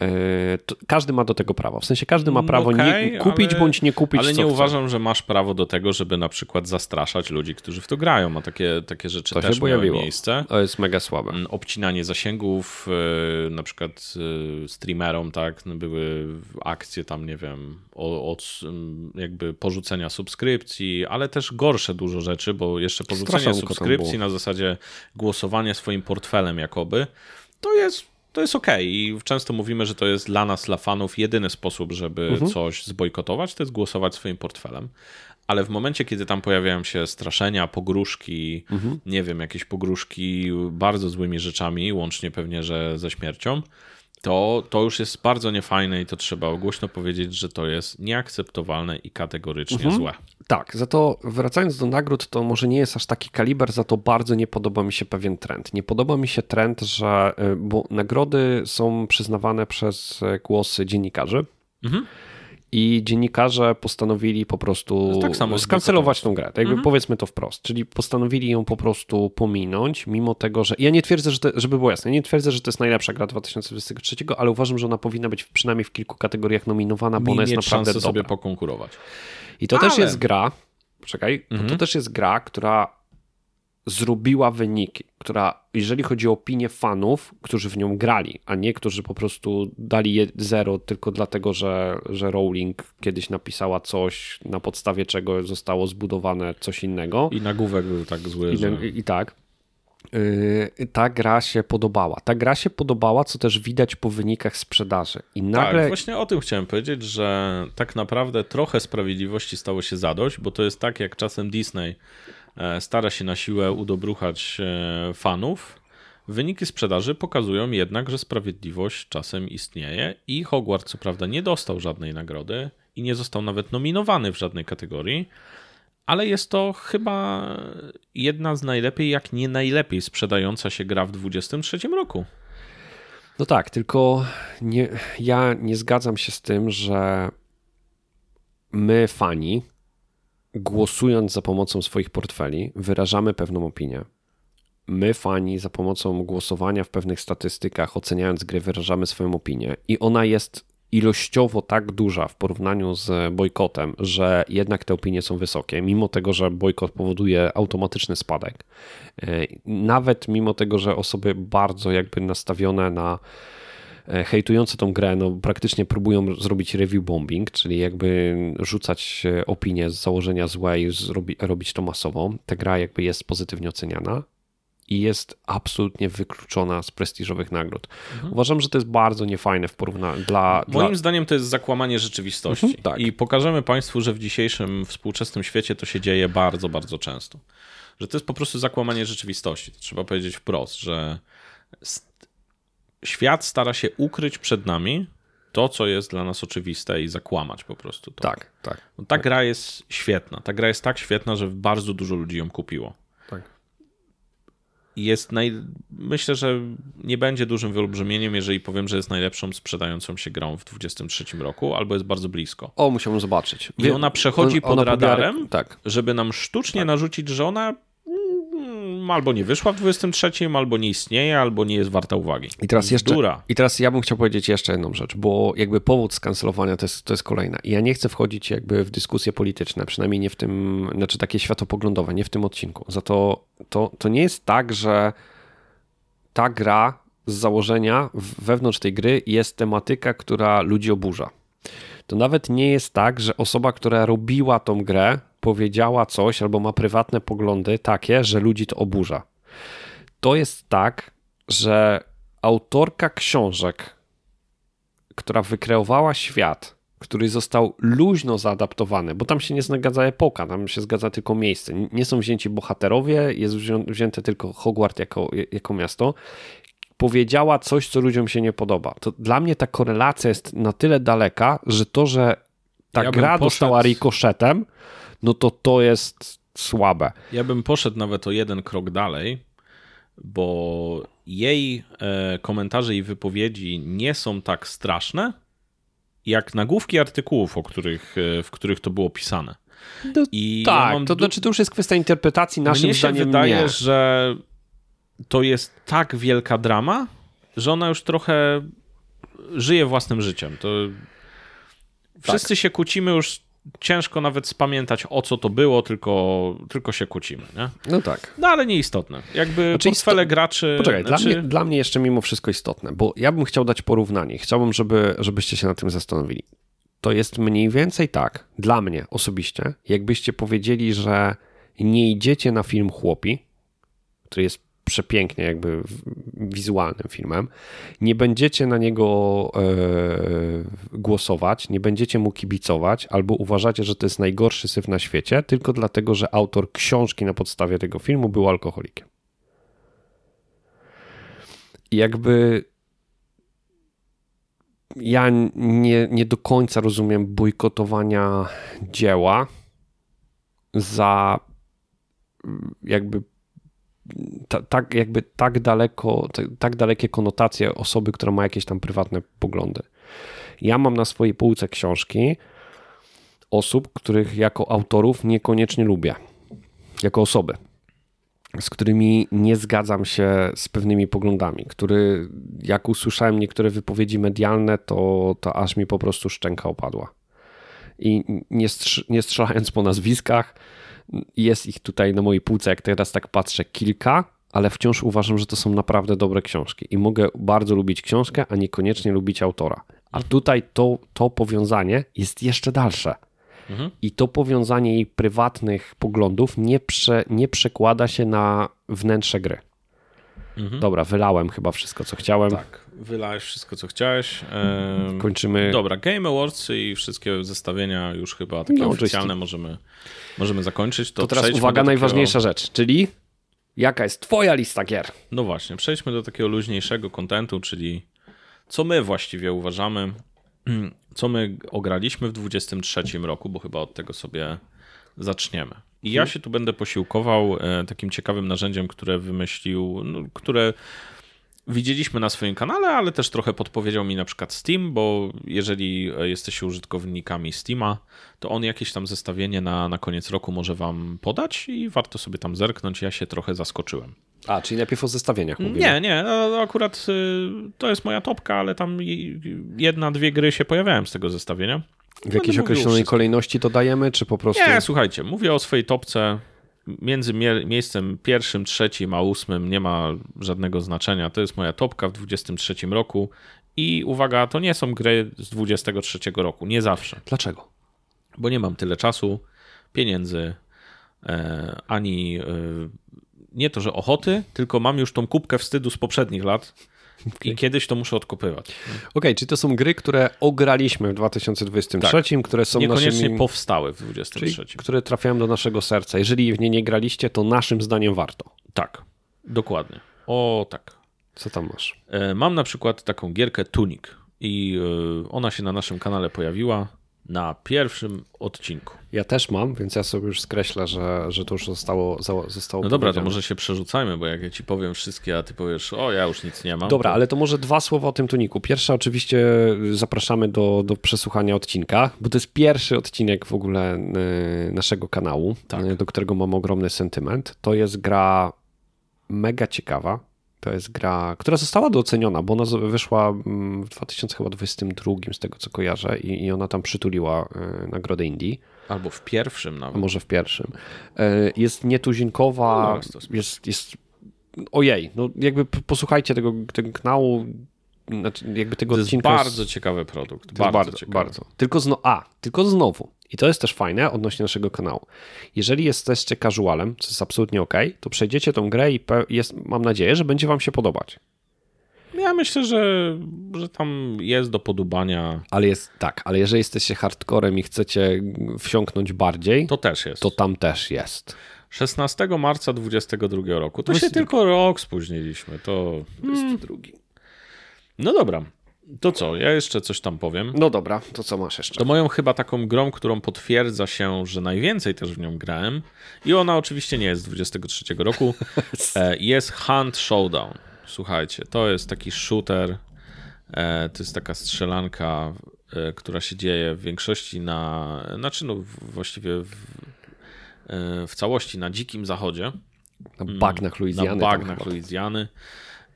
E, każdy ma do tego prawo. W sensie każdy ma prawo okay, nie kupić ale, bądź nie kupić. Ale nie chce. uważam, że masz prawo do tego, żeby na przykład zastraszać ludzi, którzy w to grają. A takie, takie rzeczy to też miały miejsce. To jest mega słabe. Mm, obcinanie zasięgów, e, na przykład e, streamerom, tak, no były akcje tam, nie wiem, od jakby porzucenia subskrypcji, ale też gorsze dużo rzeczy, bo jeszcze porzucenie subskrypcji na zasadzie głosowania swoim portfelem jakoby, to jest to jest ok. I często mówimy, że to jest dla nas, dla fanów, jedyny sposób, żeby mhm. coś zbojkotować, to jest głosować swoim portfelem. Ale w momencie, kiedy tam pojawiają się straszenia, pogróżki, mhm. nie wiem, jakieś pogróżki bardzo złymi rzeczami, łącznie pewnie, że ze śmiercią, to, to już jest bardzo niefajne i to trzeba głośno powiedzieć, że to jest nieakceptowalne i kategorycznie mhm. złe. Tak, za to wracając do nagród, to może nie jest aż taki kaliber, za to bardzo nie podoba mi się pewien trend. Nie podoba mi się trend, że y, bo nagrody są przyznawane przez y, głosy dziennikarzy. Mhm i dziennikarze postanowili po prostu tak skancelować tą grę. Tak jakby mhm. powiedzmy to wprost. Czyli postanowili ją po prostu pominąć, mimo tego, że. Ja nie twierdzę, że to, żeby było jasne, nie twierdzę, że to jest najlepsza gra 2023, ale uważam, że ona powinna być przynajmniej w kilku kategoriach nominowana, bo Mi ona jest naprawdę dobra. sobie pokonkurować. I to ale... też jest gra. Czekaj, mhm. to też jest gra, która zrobiła wyniki, która, jeżeli chodzi o opinię fanów, którzy w nią grali, a nie którzy po prostu dali je zero tylko dlatego, że, że Rowling kiedyś napisała coś, na podstawie czego zostało zbudowane coś innego. I nagłówek był tak zły. I, że... i, i tak. Yy, ta gra się podobała. Ta gra się podobała, co też widać po wynikach sprzedaży. I tak, nagle... Tak, właśnie o tym chciałem powiedzieć, że tak naprawdę trochę sprawiedliwości stało się zadość, bo to jest tak, jak czasem Disney stara się na siłę udobruchać e, fanów. Wyniki sprzedaży pokazują jednak, że sprawiedliwość czasem istnieje i Hogwarts co prawda nie dostał żadnej nagrody i nie został nawet nominowany w żadnej kategorii, ale jest to chyba jedna z najlepiej, jak nie najlepiej sprzedająca się gra w 2023 roku. No tak, tylko nie, ja nie zgadzam się z tym, że my, fani, głosując za pomocą swoich portfeli, wyrażamy pewną opinię. My, fani, za pomocą głosowania w pewnych statystykach, oceniając gry, wyrażamy swoją opinię, i ona jest ilościowo tak duża w porównaniu z bojkotem, że jednak te opinie są wysokie, mimo tego, że bojkot powoduje automatyczny spadek. E, nawet mimo tego, że osoby bardzo jakby nastawione na E, hejtujące tą grę no, praktycznie próbują zrobić review bombing, czyli jakby rzucać opinie z założenia złe i zrobi, robić to masowo. Ta gra jakby jest pozytywnie oceniana i jest absolutnie wykluczona z prestiżowych nagród. Mhm. Uważam, że to jest bardzo niefajne w porównaniu dla... Moim dla... zdaniem to jest zakłamanie rzeczywistości. Mhm, tak. I pokażemy Państwu, że w dzisiejszym współczesnym świecie to się dzieje bardzo, bardzo często. Że to jest po prostu zakłamanie rzeczywistości. To trzeba powiedzieć wprost, że świat stara się ukryć przed nami to, co jest dla nas oczywiste i zakłamać po prostu to. Tak, tak. No, ta tak. gra jest świetna. Ta gra jest tak świetna, że bardzo dużo ludzi ją kupiło. Tak. Jest naj... Myślę, że nie będzie dużym wyolbrzymieniem, jeżeli powiem, że jest najlepszą sprzedającą się grą w 2023 roku, albo jest bardzo blisko. O, musiałbym zobaczyć. I ona przechodzi on, pod radarem, tak. żeby nam sztucznie tak. narzucić, że ona albo nie wyszła w 23, albo nie istnieje, albo nie jest warta uwagi. I teraz jeszcze I teraz ja bym chciał powiedzieć jeszcze jedną rzecz, bo jakby powód skancelowania to jest, to jest kolejna. I ja nie chcę wchodzić jakby w dyskusje polityczne, przynajmniej nie w tym, znaczy takie światopoglądowe, nie w tym odcinku. Za to, to, to nie jest tak, że ta gra z założenia wewnątrz tej gry jest tematyka, która ludzi oburza. To nawet nie jest tak, że osoba, która robiła tą grę, powiedziała coś albo ma prywatne poglądy takie, że ludzi to oburza. To jest tak, że autorka książek, która wykreowała świat, który został luźno zaadaptowany, bo tam się nie zgadza epoka, tam się zgadza tylko miejsce. Nie są wzięci bohaterowie, jest wzięte tylko Hogwart jako, jako miasto. Powiedziała coś, co ludziom się nie podoba. To dla mnie ta korelacja jest na tyle daleka, że to, że ta ja gra poszedł... dostała rikoszetem, no to to jest słabe. Ja bym poszedł nawet o jeden krok dalej, bo jej e, komentarze i wypowiedzi nie są tak straszne, jak nagłówki artykułów, o których, e, w których to było pisane. No, I tak, ja to znaczy to już jest kwestia interpretacji naszym Mnie się wydaje, nie. że to jest tak wielka drama, że ona już trochę żyje własnym życiem. To wszyscy tak. się kłócimy już ciężko nawet spamiętać o co to było, tylko, tylko się kłócimy. Nie? No tak. No ale nieistotne. Jakby znaczy portfele isto... graczy... Poczekaj, znaczy... dla, mnie, dla mnie jeszcze mimo wszystko istotne, bo ja bym chciał dać porównanie. Chciałbym, żeby, żebyście się nad tym zastanowili. To jest mniej więcej tak, dla mnie osobiście, jakbyście powiedzieli, że nie idziecie na film Chłopi, który jest przepięknie jakby wizualnym filmem, nie będziecie na niego e, głosować, nie będziecie mu kibicować, albo uważacie, że to jest najgorszy syf na świecie, tylko dlatego, że autor książki na podstawie tego filmu był alkoholikiem. Jakby ja nie, nie do końca rozumiem bojkotowania dzieła za jakby tak jakby tak daleko, tak dalekie konotacje osoby, która ma jakieś tam prywatne poglądy. Ja mam na swojej półce książki osób, których jako autorów niekoniecznie lubię, jako osoby, z którymi nie zgadzam się z pewnymi poglądami, który jak usłyszałem niektóre wypowiedzi medialne, to, to aż mi po prostu szczęka opadła. I nie, nie strzelając po nazwiskach, jest ich tutaj na mojej półce, jak teraz tak patrzę, kilka, ale wciąż uważam, że to są naprawdę dobre książki i mogę bardzo lubić książkę, a niekoniecznie lubić autora. A tutaj to, to powiązanie jest jeszcze dalsze. Mhm. I to powiązanie jej prywatnych poglądów nie, prze, nie przekłada się na wnętrze gry. Mhm. Dobra, wylałem chyba wszystko, co chciałem. Tak, wylałeś wszystko, co chciałeś. Kończymy. Dobra, Game Awards i wszystkie zestawienia już chyba takie no, oficjalne możemy, możemy zakończyć. To, to teraz uwaga, najważniejsza rzecz, czyli jaka jest twoja lista gier? No właśnie, przejdźmy do takiego luźniejszego kontentu, czyli co my właściwie uważamy, [clears throat] co my ograliśmy w 23 roku, bo chyba od tego sobie zaczniemy. I ja się tu będę posiłkował e, takim ciekawym narzędziem, które wymyślił, no, które widzieliśmy na swoim kanale, ale też trochę podpowiedział mi na przykład Steam, bo jeżeli jesteście użytkownikami Steama, to on jakieś tam zestawienie na, na koniec roku może wam podać i warto sobie tam zerknąć. Ja się trochę zaskoczyłem. A, czyli najpierw o zestawieniach mówimy. Nie, nie, no, akurat y, to jest moja topka, ale tam jedna, dwie gry się pojawiają z tego zestawienia. W jakiejś określonej kolejności to dajemy, czy po prostu... Nie, słuchajcie, mówię o swojej topce. Między miejscem pierwszym, trzecim a ósmym nie ma żadnego znaczenia. To jest moja topka w 23 roku. I uwaga, to nie są gry z 23 roku. Nie zawsze. Dlaczego? Bo nie mam tyle czasu, pieniędzy, e, ani e, nie to, że ochoty, tylko mam już tą kubkę wstydu z poprzednich lat okay. i kiedyś to muszę odkopywać. Okej, okay, czyli to są gry, które ograliśmy w 2023, tak. które są Niekoniecznie naszymi... powstały w 2023. Czyli, które trafiają do naszego serca. Jeżeli w nie nie graliście, to naszym zdaniem warto. Tak, dokładnie. O, tak. Co tam masz? E, mam na przykład taką gierkę Tunic i e, ona się na naszym kanale pojawiła na pierwszym odcinku. Ja też mam, więc ja sobie już skreślę, że, że to już zostało, zostało No dobra, to może się przerzucajmy, bo jak ja ci powiem wszystkie, a ty powiesz, o ja już nic nie mam. Dobra, to... ale to może dwa słowa o tym tuniku. Pierwsze oczywiście zapraszamy do, do przesłuchania odcinka, bo to jest pierwszy odcinek w ogóle e, naszego kanału, tak. do którego mam ogromny sentyment. To jest gra mega ciekawa, to jest gra, która została doceniona, bo ona wyszła mm, w 2022 z tego co kojarzę i, i ona tam przytuliła y, nagrodę Indii. Albo w pierwszym nawet. A może w pierwszym. Y, jest nietuzinkowa, no, jest, jest ojej, no jakby posłuchajcie tego, tego kanału, znaczy jakby tego to odcinka. jest bardzo ciekawy produkt. Bardzo, bardzo, bardzo. Tylko zno, a, tylko znowu, i to jest też fajne odnośnie naszego kanału. Jeżeli jesteście casualem, co jest absolutnie ok, to przejdziecie tą grę i jest, mam nadzieję, że będzie wam się podobać. Ja myślę, że, że tam jest do podobania. Ale jest tak, ale jeżeli jesteście hardcorem i chcecie wsiąknąć bardziej, to też jest. To tam też jest. 16 marca 2022 roku. To się tylko rok spóźniliśmy. To hmm. No dobra. To co, ja jeszcze coś tam powiem. No dobra, to co masz jeszcze? To moją chyba taką grą, którą potwierdza się, że najwięcej też w nią grałem i ona oczywiście nie jest z 23 roku, [laughs] e, jest Hunt Showdown. Słuchajcie, to jest taki shooter, e, to jest taka strzelanka, e, która się dzieje w większości na, znaczy no właściwie w, w całości na dzikim zachodzie. Na bagnach Luizjany. Na bagnach Luizjany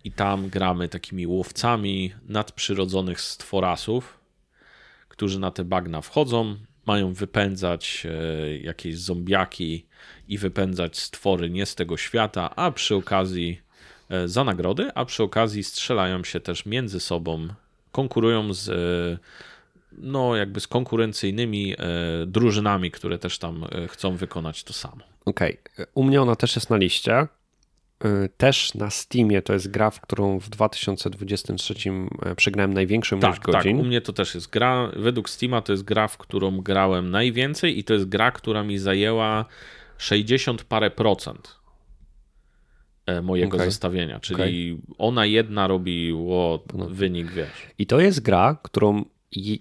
i tam gramy takimi łowcami nadprzyrodzonych stworasów, którzy na te bagna wchodzą, mają wypędzać e, jakieś zombiaki i wypędzać stwory nie z tego świata, a przy okazji e, za nagrody, a przy okazji strzelają się też między sobą, konkurują z e, no jakby z konkurencyjnymi drużynami, które też tam chcą wykonać to samo. Okej, okay. u mnie ona też jest na liście. Y, też na Steamie to jest gra, w którą w 2023 e, przegrałem największą tak, ilość godzin. Tak, u mnie to też jest gra, według Steama to jest gra, w którą grałem najwięcej i to jest gra, która mi zajęła 60 parę procent e, mojego okay. zestawienia, czyli okay. ona jedna robi o, no. wynik, wiesz. I to jest gra, którą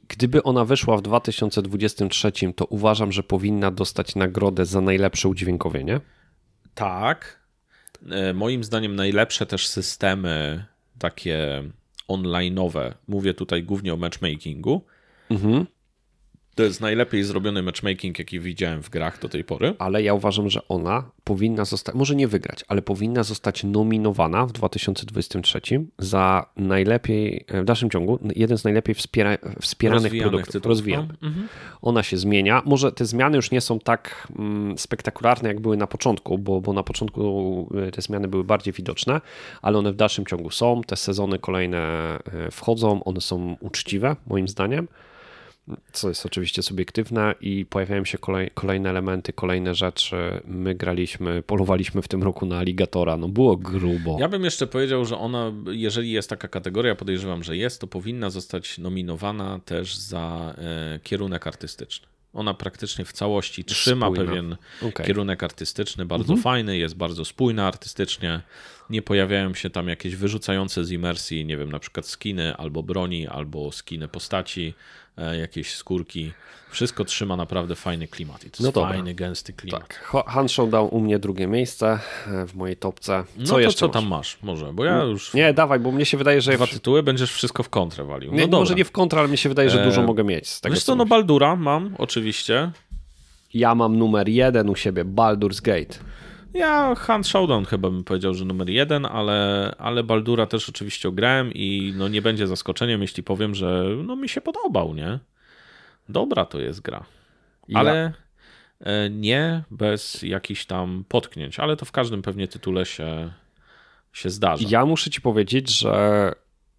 gdyby ona wyszła w 2023, to uważam, że powinna dostać nagrodę za najlepsze udźwiękowienie. Tak, moim zdaniem najlepsze też systemy takie online'owe, mówię tutaj głównie o matchmakingu, mhm. To jest najlepiej zrobiony matchmaking, jaki widziałem w grach do tej pory. Ale ja uważam, że ona powinna zostać, może nie wygrać, ale powinna zostać nominowana w 2023 za najlepiej, w dalszym ciągu, jeden z najlepiej wspiera, wspieranych rozwijanych produktów. Tytułów. Rozwijanych. No, mhm. Ona się zmienia. Może te zmiany już nie są tak mm, spektakularne, jak były na początku, bo, bo na początku e, te zmiany były bardziej widoczne, ale one w dalszym ciągu są. Te sezony kolejne e, wchodzą, one są uczciwe, moim zdaniem co jest oczywiście subiektywne i pojawiają się kolej, kolejne elementy, kolejne rzeczy. My graliśmy, polowaliśmy w tym roku na aligatora, no było grubo. Ja bym jeszcze powiedział, że ona, jeżeli jest taka kategoria, podejrzewam, że jest, to powinna zostać nominowana też za e, kierunek artystyczny. Ona praktycznie w całości trzyma Spójna. pewien okay. kierunek artystyczny, bardzo mhm. fajny, jest bardzo spójna artystycznie. Nie pojawiają się tam jakieś wyrzucające z imersji, nie wiem, na przykład skiny albo broni, albo skiny postaci. E, jakieś skórki. Wszystko trzyma naprawdę fajny klimat. I to no jest fajny, gęsty klimat. Tak. Hanshow dał u mnie drugie miejsce e, w mojej topce. Co no to jeszcze co masz? tam masz? Może, bo ja no, już... Nie, dawaj, bo mnie się wydaje, że... Dwa tytuły, będziesz wszystko w kontrę walił. No nie, może nie w kontrę, ale mi się wydaje, że dużo e... mogę mieć. Z tego, Wiesz co, no Baldura mam, oczywiście. Ja mam numer jeden u siebie, Baldur's Gate. Ja Hunt Showdown chyba bym powiedział, że numer jeden, ale, ale Baldura też oczywiście grałem i no nie będzie zaskoczeniem, jeśli powiem, że no mi się podobał, nie? Dobra to jest gra. Ale e, nie bez jakichś tam potknięć, ale to w każdym pewnie tytule się, się zdarza. Ja muszę ci powiedzieć, że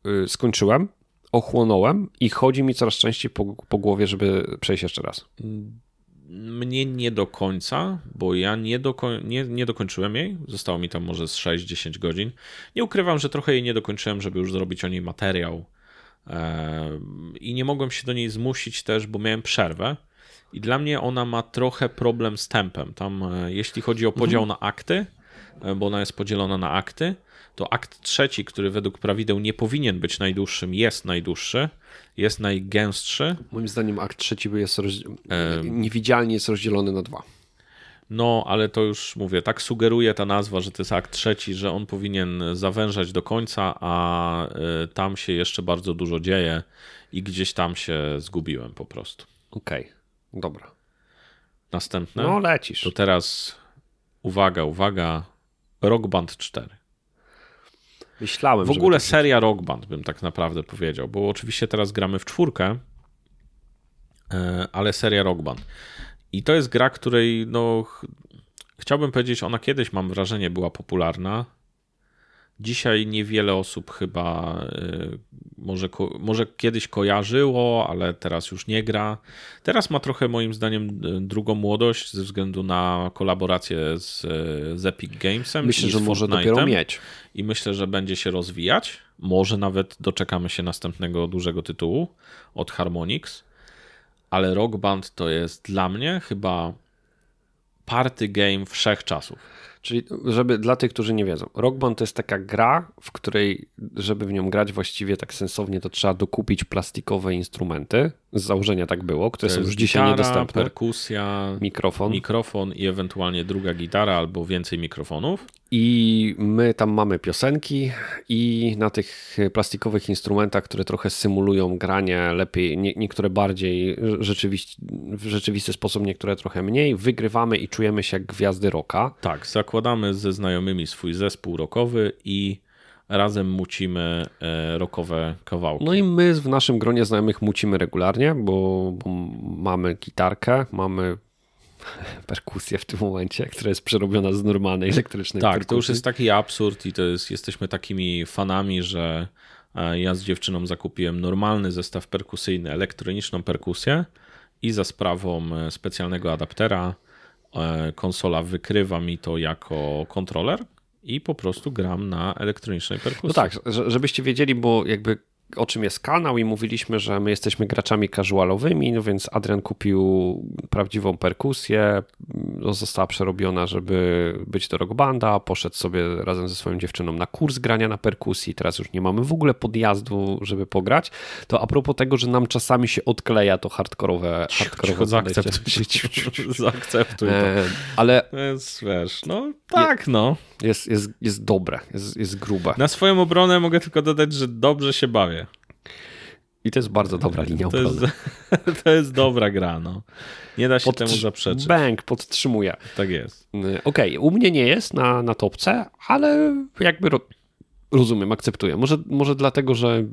y, skończyłem, ochłonąłem i chodzi mi coraz częściej po, po głowie, żeby przejść jeszcze raz. Mnie nie do końca, bo ja nie, doko nie, nie dokończyłem jej. Zostało mi tam może z 6-10 godzin. Nie ukrywam, że trochę jej nie dokończyłem, żeby już zrobić o niej materiał. I nie mogłem się do niej zmusić też, bo miałem przerwę. I dla mnie ona ma trochę problem z tempem. Tam, e, jeśli chodzi o podział mhm. na akty, e, bo ona jest podzielona na akty, to akt trzeci, który według prawideł nie powinien być najdłuższym, jest najdłuższy, jest najgęstszy. Moim zdaniem akt trzeci jest rozdziel... niewidzialnie jest rozdzielony na dwa. No, ale to już mówię, tak sugeruje ta nazwa, że to jest akt trzeci, że on powinien zawężać do końca, a y, tam się jeszcze bardzo dużo dzieje i gdzieś tam się zgubiłem po prostu. Okej, okay. dobra. Następne. No, lecisz. To teraz uwaga, uwaga. Rock Band 4. Myślałem. W ogóle seria Rock Band bym tak naprawdę powiedział, bo oczywiście teraz gramy w czwórkę, e, ale seria Rock Band. I to jest gra, której no, chciałbym powiedzieć, ona kiedyś mam wrażenie była popularna. Dzisiaj niewiele osób chyba y, może, może kiedyś kojarzyło, ale teraz już nie gra. Teraz ma trochę moim zdaniem y, drugą młodość ze względu na kolaborację z, z Epic Gamesem. Myślę, że może dopiero mieć. I myślę, że będzie się rozwijać. Może nawet doczekamy się następnego dużego tytułu od Harmonix ale Rock Band to jest dla mnie chyba party game wszechczasów. Czyli, żeby dla tych, którzy nie wiedzą, Rock Band to jest taka gra, w której, żeby w nią grać właściwie tak sensownie, to trzeba dokupić plastikowe instrumenty. Z założenia tak było, które są już dzisiaj gitara, niedostępne. perkusja, mikrofon. mikrofon i ewentualnie druga gitara albo więcej mikrofonów. I my tam mamy piosenki i na tych plastikowych instrumentach, które trochę symulują granie lepiej, nie, niektóre bardziej w rzeczywisty sposób, niektóre trochę mniej, wygrywamy i czujemy się jak gwiazdy rocka. Tak, zakładamy ze znajomymi swój zespół rockowy i razem mucimy e, rockowe kawałki. No i my w naszym gronie znajomych mucimy regularnie, bo, bo mamy gitarkę, mamy [laughs] perkusję w tym momencie, która jest przerobiona z normalnej elektrycznej Tak, perkusji. to już jest taki absurd i to jest, jesteśmy takimi fanami, że e, ja z dziewczyną zakupiłem normalny zestaw perkusyjny, elektroniczną perkusję i za sprawą e, specjalnego adaptera konsola wykrywa mi to jako kontroler i po prostu gram na elektronicznej perkusji. No tak, żebyście wiedzieli, bo jakby o czym jest kanał i mówiliśmy, że my jesteśmy graczami casualowymi, no więc Adrian kupił prawdziwą perkusję, no została przerobiona, żeby być do rock banda, poszedł sobie razem ze swoją dziewczyną na kurs grania na perkusji, teraz już nie mamy w ogóle podjazdu, żeby pograć, to a propos tego, że nam czasami się odkleja to hardkorowe, hardkorowe zaakceptuj, zaakceptuj to. E, ale jest, wiesz, no tak, no. Jest, jest, jest dobre, jest, jest grube. Na swoją obronę mogę tylko dodać, że dobrze się bawię. I to jest bardzo dobra linia to jest, [laughs] to jest dobra gra, no. Nie da się temu zaprzeczyć. Bank podtrzymuje. Tak jest. Y, okej, okay, u mnie nie jest na, na topce, ale jakby ro, rozumiem, akceptuję. Może, może dlatego, że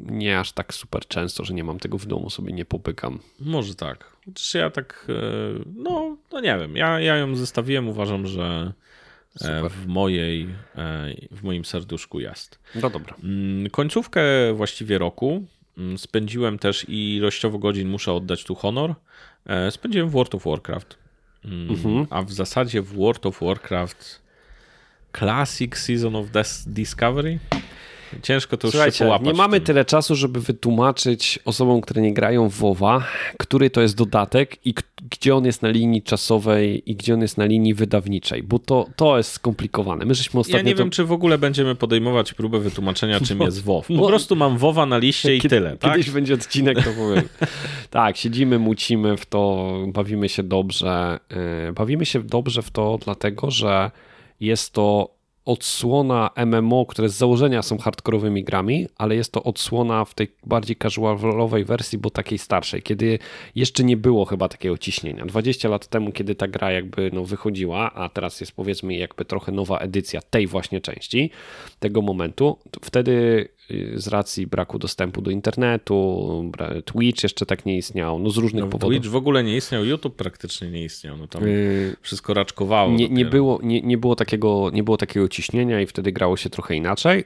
nie aż tak super często, że nie mam tego w domu, sobie nie popykam. Może tak. Chociaż ja tak, e, no, no nie wiem, ja, ja ją zestawiłem, uważam, że Super. w mojej, e, w moim serduszku jest. No dobra. Mm, końcówkę właściwie roku mm, spędziłem też i ilościowo godzin muszę oddać tu honor. Spędziłem w World of Warcraft. Mm, mhm. A w zasadzie w World of Warcraft Classic Season of Discovery Ciężko to już Słuchajcie, się połapać. Nie mamy tyle czasu, żeby wytłumaczyć osobom, które nie grają w WoWa, który to jest dodatek i gdzie on jest na linii czasowej i gdzie on jest na linii wydawniczej, bo to, to jest skomplikowane. My żeśmy ostatnio ja nie to... wiem, czy w ogóle będziemy podejmować próbę wytłumaczenia, [laughs] czym jest WoW. Po prostu mam WoWa na liście i tyle. Tak? Kiedyś będzie odcinek, to powiem. [laughs] tak, siedzimy, mucimy w to, bawimy się dobrze. Yy, bawimy się dobrze w to dlatego, że jest to odsłona MMO, które z założenia są hardkorowymi grami, ale jest to odsłona w tej bardziej casualowej wersji, bo takiej starszej, kiedy jeszcze nie było chyba takiego ciśnienia. 20 lat temu, kiedy ta gra jakby no, wychodziła, a teraz jest powiedzmy jakby trochę nowa edycja tej właśnie części, tego momentu, wtedy z racji braku dostępu do internetu, Twitch jeszcze tak nie istniał, no z różnych no, powodów. Twitch w ogóle nie istniał, YouTube praktycznie nie istniał, no tam yy, wszystko raczkowało. Nie, nie, było, nie, nie, było takiego, nie było takiego ciśnienia i wtedy grało się trochę inaczej.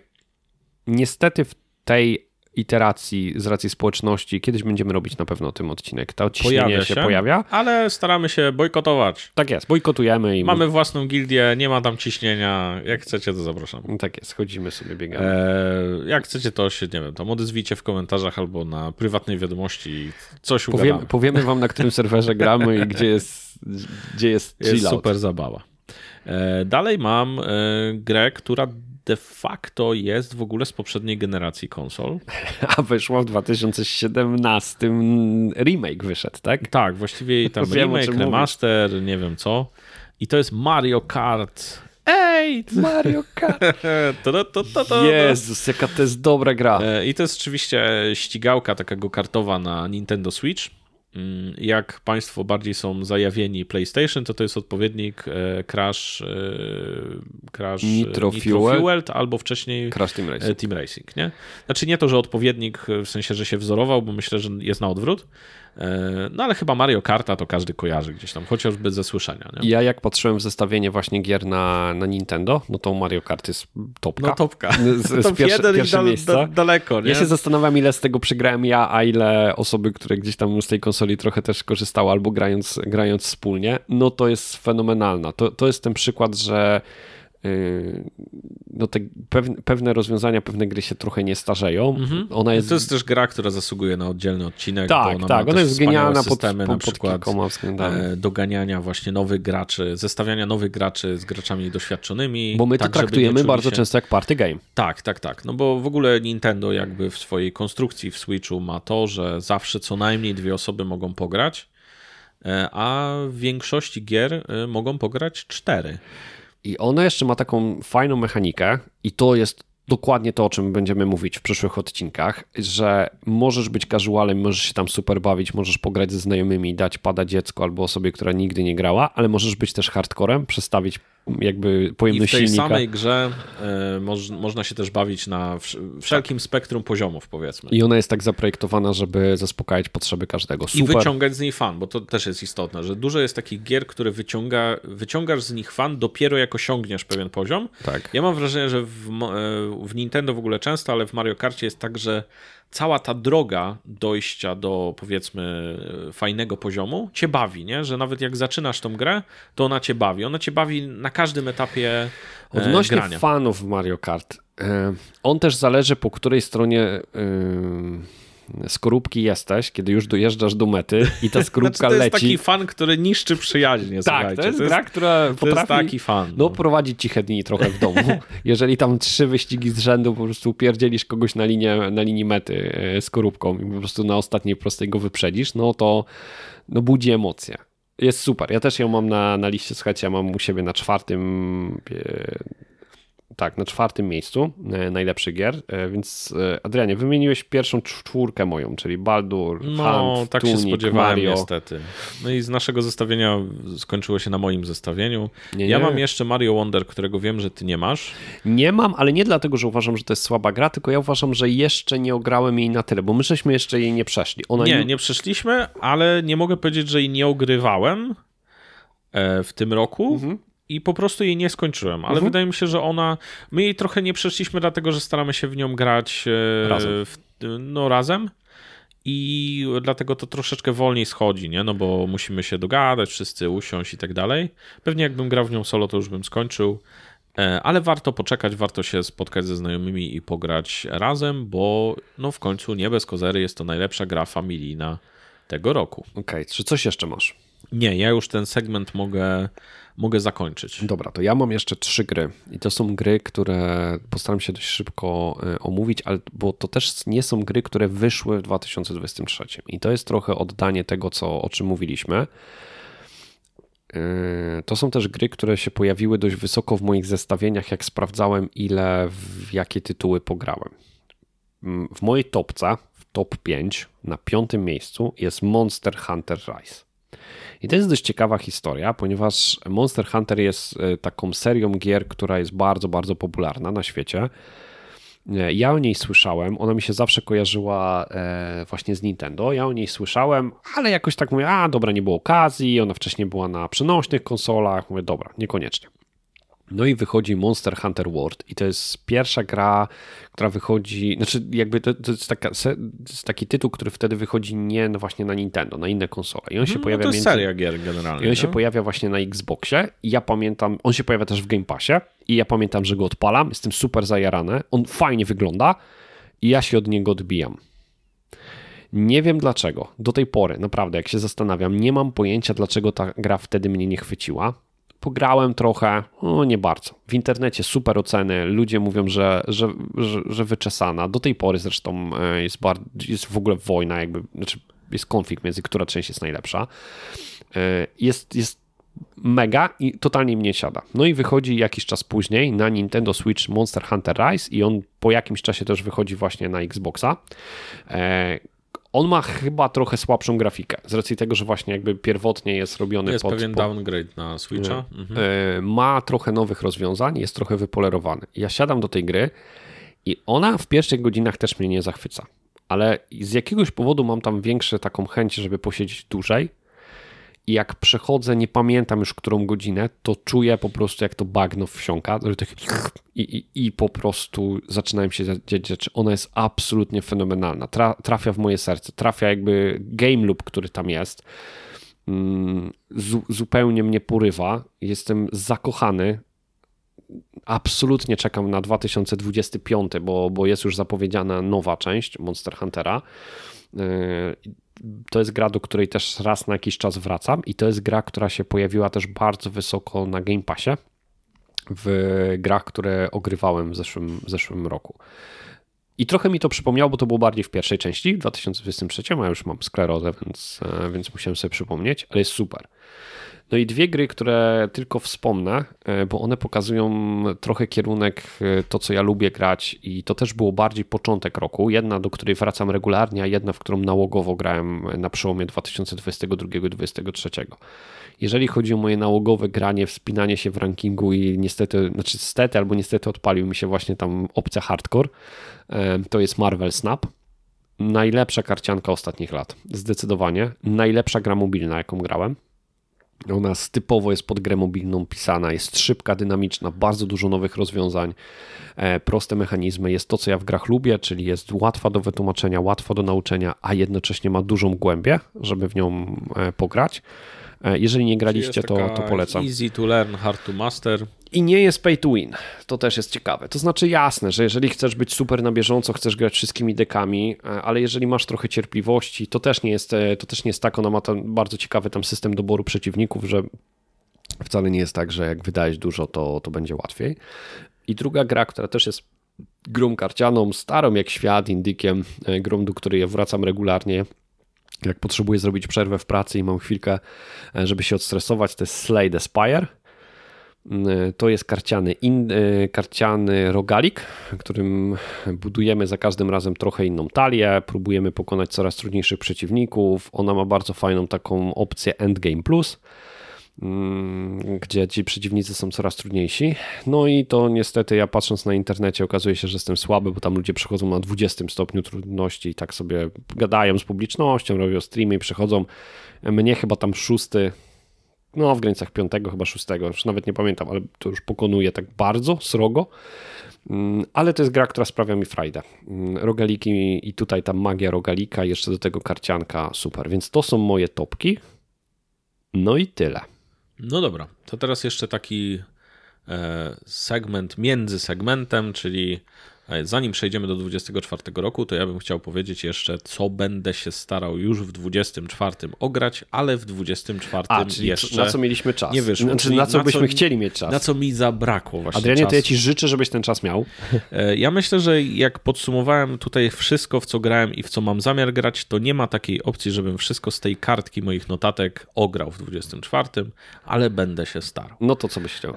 Niestety w tej iteracji z racji społeczności. Kiedyś będziemy robić na pewno tym odcinek. To ciśnienie pojawia się, się, pojawia. Ale staramy się bojkotować. Tak jest, bojkotujemy. i Mamy własną gildię, nie ma tam ciśnienia. Jak chcecie, to zapraszam. Tak jest, chodzimy sobie, biegamy. Eee, jak chcecie, to się, nie wiem, tam odezwijcie w komentarzach albo na prywatnej wiadomości, coś Powiemy, powiemy wam, na którym serwerze gramy i gdzie jest, gdzie jest, jest super zabawa. Eee, dalej mam e, grę, która de facto jest w ogóle z poprzedniej generacji konsol. [laughs] A wyszło w 2017 remake wyszedł, tak? Tak, właściwie tam [laughs] Wiem, remake, remaster, mówisz. nie wiem co. I to jest Mario Kart Ej, [laughs] Mario Kart. to, to, to, to, Jezus, jaka to jest dobra gra. E, I to jest oczywiście ścigałka taka kartowa na Nintendo Switch. Mm, jak Państwo bardziej są zajawieni PlayStation, to to jest odpowiednik e, Crash, e, Crash Nitro, Nitro Fuel. Fueled albo wcześniej Crash Team Racing. Team Racing nie? Znaczy nie to, że odpowiednik w sensie, że się wzorował, bo myślę, że jest na odwrót, E, no ale chyba Mario Karta to każdy kojarzy gdzieś tam, chociażby ze słyszenia. Nie? Ja jak patrzyłem w zestawienie właśnie gier na, na Nintendo, no to Mario Kart jest topka. No topka. [laughs] Z, z pierwsze, jeden pierwsze miejsca. Da, daleko. Nie? Ja się zastanawiam, ile z tego przegrałem ja, a ile osoby, które gdzieś tam z tej konsoli trochę też korzystały albo grając, grając wspólnie. No to jest fenomenalna. To, to jest ten przykład, że no te pewne, rozwiązania, pewne gry się trochę nie starzeją. Mhm. Ona jest... To jest też gra, która zasługuje na oddzielny odcinek. Tak, ona tak, ona jest genialna systemy, pod, pod, na przykład e, doganiania właśnie nowych graczy, zestawiania nowych graczy z graczami doświadczonymi. Bo my tak, to traktujemy bardzo się... często jak party game. Tak, tak, tak. No bo w ogóle Nintendo jakby w swojej konstrukcji w Switchu ma to, że zawsze co najmniej dwie osoby mogą pograć, e, a w większości gier e, mogą pograć cztery. I ona jeszcze ma taką fajną mechanikę, i to jest dokładnie to, o czym będziemy mówić w przyszłych odcinkach, że możesz być casualem, możesz się tam super bawić, możesz pograć ze znajomymi, dać pada dziecko albo osobie, która nigdy nie grała, ale możesz być też hardcorem, przestawić jakby pojemność silnika. I w tej silnika. samej grze y, moż, można się też bawić na wszelkim tak. spektrum poziomów, powiedzmy. I ona jest tak zaprojektowana, żeby zaspokajać potrzeby każdego. Super. I wyciągać z niej fan, bo to też jest istotne, że dużo jest takich gier, które wyciąga, wyciągasz z nich fan dopiero jak osiągniesz pewien poziom. Tak. Ja mam wrażenie, że w, e, w Nintendo w ogóle często, ale w Mario Karcie jest tak, że cała ta droga dojścia do powiedzmy fajnego poziomu cię bawi, nie? że nawet jak zaczynasz tą grę, to ona cię bawi. Ona cię bawi na każdym etapie e, Odnośnie grania. fanów Mario Kart, e, on też zależy po której stronie skorupki jesteś, kiedy już dojeżdżasz do mety i ta [laughs] skorupka znaczy, to leci. To jest taki fan, który niszczy przyjaźnie. Tak, to jest to gra, jest, która to potrafi taki fan, no. no. prowadzić ci dni trochę w domu. [laughs] Jeżeli tam trzy wyścigi z rzędu po prostu pierdzielisz kogoś na, linię, na linii mety e, skorupką i po prostu na ostatniej prostej go wyprzedzisz, no to no budzi emocje. Jest super. Ja też ją mam na, na liście, słuchajcie, ja mam u siebie na czwartym e, tak, na czwartym miejscu e, najlepszych gier, e, więc e, Adrianie, wymieniłeś pierwszą czwórkę moją, czyli Baldur, No, Hunt, tak Tunic, się spodziewałem Mario. niestety. No i z naszego zestawienia skończyło się na moim zestawieniu. Nie, nie. Ja mam jeszcze Mario Wonder, którego wiem, że ty nie masz. Nie mam, ale nie dlatego, że uważam, że to jest słaba gra, tylko ja uważam, że jeszcze nie ograłem jej na tyle, bo my żeśmy jeszcze jej nie przeszli. Ona nie, nie, nie przeszliśmy, ale nie mogę powiedzieć, że jej nie ogrywałem w tym roku. Mhm i po prostu jej nie skończyłem, ale mhm. wydaje mi się, że ona. My jej trochę nie przeszliśmy, dlatego że staramy się w nią grać e, razem. W, no, razem. I dlatego to troszeczkę wolniej schodzi, nie? No bo musimy się dogadać, wszyscy usiąść i tak dalej. Pewnie jakbym grał w nią solo, to już bym skończył. E, ale warto poczekać, warto się spotkać ze znajomymi i pograć razem, bo no w końcu nie bez kozery jest to najlepsza gra familijna tego roku. Okej, okay. czy coś jeszcze masz? Nie, ja już ten segment mogę mogę zakończyć. Dobra, to ja mam jeszcze trzy gry i to są gry, które postaram się dość szybko e, omówić, ale, bo to też nie są gry, które wyszły w 2023 i to jest trochę oddanie tego, co, o czym mówiliśmy. E, to są też gry, które się pojawiły dość wysoko w moich zestawieniach, jak sprawdzałem, ile w jakie tytuły pograłem. W mojej topce, w top 5, na piątym miejscu jest Monster Hunter Rise. I to jest dość ciekawa historia, ponieważ Monster Hunter jest e, taką serią gier, która jest bardzo, bardzo popularna na świecie. E, ja o niej słyszałem, ona mi się zawsze kojarzyła e, właśnie z Nintendo. Ja o niej słyszałem, ale jakoś tak mówię, a dobra, nie było okazji, ona wcześniej była na przenośnych konsolach. Mówię, dobra, niekoniecznie. No i wychodzi Monster Hunter World i to jest pierwsza gra, która wychodzi, znaczy jakby to, to, jest, taka, to jest, taki tytuł, który wtedy wychodzi nie no właśnie na Nintendo, na inne konsole. I on się no, pojawia to jest między... seria gier generalnie. I on się no? pojawia właśnie na Xboxie i ja pamiętam, on się pojawia też w Game Passie i ja pamiętam, że go odpalam, jestem super zajarany, on fajnie wygląda i ja się od niego odbijam. Nie wiem dlaczego. Do tej pory, naprawdę, jak się zastanawiam, nie mam pojęcia, dlaczego ta gra wtedy mnie nie chwyciła. Pograłem trochę, no nie bardzo. W internecie super oceny, ludzie mówią, że, że, że, że wyczesana. Do tej pory zresztą e, jest, bardzo, jest w ogóle wojna, jakby, znaczy jest konflikt między, która część jest najlepsza. E, jest, jest mega i totalnie mnie siada. No i wychodzi jakiś czas później na Nintendo Switch Monster Hunter Rise i on po jakimś czasie też wychodzi właśnie na Xboxa. On ma chyba trochę słabszą grafikę, z racji tego, że właśnie jakby pierwotnie jest robiony jest pod... pewien pod downgrade na Switcha. Mhm. e, ma trochę nowych rozwiązań, jest trochę wypolerowany. Ja siadam do tej gry i ona w pierwszych godzinach też mnie nie zachwyca, ale z jakiegoś powodu mam tam większą taką chęć, żeby posiedzieć dłużej i jak przechodzę, nie pamiętam już którą godzinę, to czuję po prostu jak to bagno wsiąka tak i, i, i po prostu zaczynają się dziać rzeczy. Ona jest absolutnie fenomenalna. Tra, trafia w moje serce, trafia jakby game loop, który tam jest. Mm, zu, zupełnie mnie porywa. Jestem zakochany. Absolutnie czekam na 2025, bo, bo jest już zapowiedziana nowa część Monster Huntera. To jest gra, do której też raz na jakiś czas wracam i to jest gra, która się pojawiła też bardzo wysoko na Game Passie w grach, które ogrywałem w zeszłym, w zeszłym roku. I trochę mi to przypomniało, bo to było bardziej w pierwszej części, w 2023, a już mam sklerozę, więc, e, więc musiałem sobie przypomnieć, ale jest super. No i dwie gry, które tylko wspomnę, e, bo one pokazują trochę kierunek e, to, co ja lubię grać i to też było bardziej początek roku. Jedna, do której wracam regularnie, a jedna, w którą nałogowo grałem na przełomie 2022-2023. Jeżeli chodzi o moje nałogowe granie, wspinanie się w rankingu i niestety, znaczy stety albo niestety odpalił mi się właśnie tam opcja hardcore, e, to jest Marvel Snap. Najlepsza karcianka ostatnich lat, zdecydowanie. Najlepsza gra mobilna, jaką grałem ona typowo jest pod grę mobilną pisana, jest szybka, dynamiczna, bardzo dużo nowych rozwiązań, e, proste mechanizmy. Jest to, co ja w grach lubię, czyli jest łatwa do wytłumaczenia, łatwa do nauczenia, a jednocześnie ma dużą głębię, żeby w nią e, pograć. E, jeżeli nie graliście, to, to polecam. Easy to learn, hard to master. I nie jest pay to win. To też jest ciekawe. To znaczy jasne, że jeżeli chcesz być super na bieżąco, chcesz grać wszystkimi dekami, e, ale jeżeli masz trochę cierpliwości, to też nie jest, e, to też nie jest tak. Ona ma tam bardzo ciekawy tam system doboru przeciwników, że wcale nie jest tak, że jak wydajesz dużo, to, to będzie łatwiej. I druga gra, która też jest grą karcianą, starą jak świat, indykiem, grą, do której ja wracam regularnie, jak potrzebuję zrobić przerwę w pracy i mam chwilkę, e, żeby się odstresować, to jest Slay the Spire. Mm, e, to jest karciany, in, e, karciany rogalik, którym budujemy za każdym razem trochę inną talię, próbujemy pokonać coraz trudniejszych przeciwników. Ona ma bardzo fajną taką opcję Endgame Plus, gdzie ci przeciwnicy są coraz trudniejsi. No i to niestety ja patrząc na internecie okazuje się, że jestem słaby, bo tam ludzie przechodzą na 20 stopniu trudności i tak sobie gadają z publicznością, robią streamy i przechodzą. Mnie chyba tam szósty, no w granicach piątego, chyba szóstego, już nawet nie pamiętam, ale to już pokonuje tak bardzo, srogo. Mm, ale to jest gra, która sprawia mi frajdę. Mm, rogaliki i tutaj ta magia rogalika, jeszcze do tego karcianka, super. Więc to są moje topki. No i tyle. No dobra, to teraz jeszcze taki e, segment między segmentem, czyli zanim przejdziemy do 24 roku, to ja bym chciał powiedzieć jeszcze, co będę się starał już w 24 ograć, ale w 24 A, czyli jeszcze. Na co mieliśmy czas? Nie wyszło. Znaczy, na co na byśmy co, chcieli mieć czas? Na co mi zabrakło właśnie. Adrianie, to ja ci życzę, żebyś ten czas miał. [laughs] E, ja myślę, że jak podsumowałem tutaj wszystko, w co grałem i w co mam zamiar grać, to nie ma takiej opcji, żebym wszystko z tej kartki moich notatek ograł w 24, ale będę się starał. No to co byś chciał? E,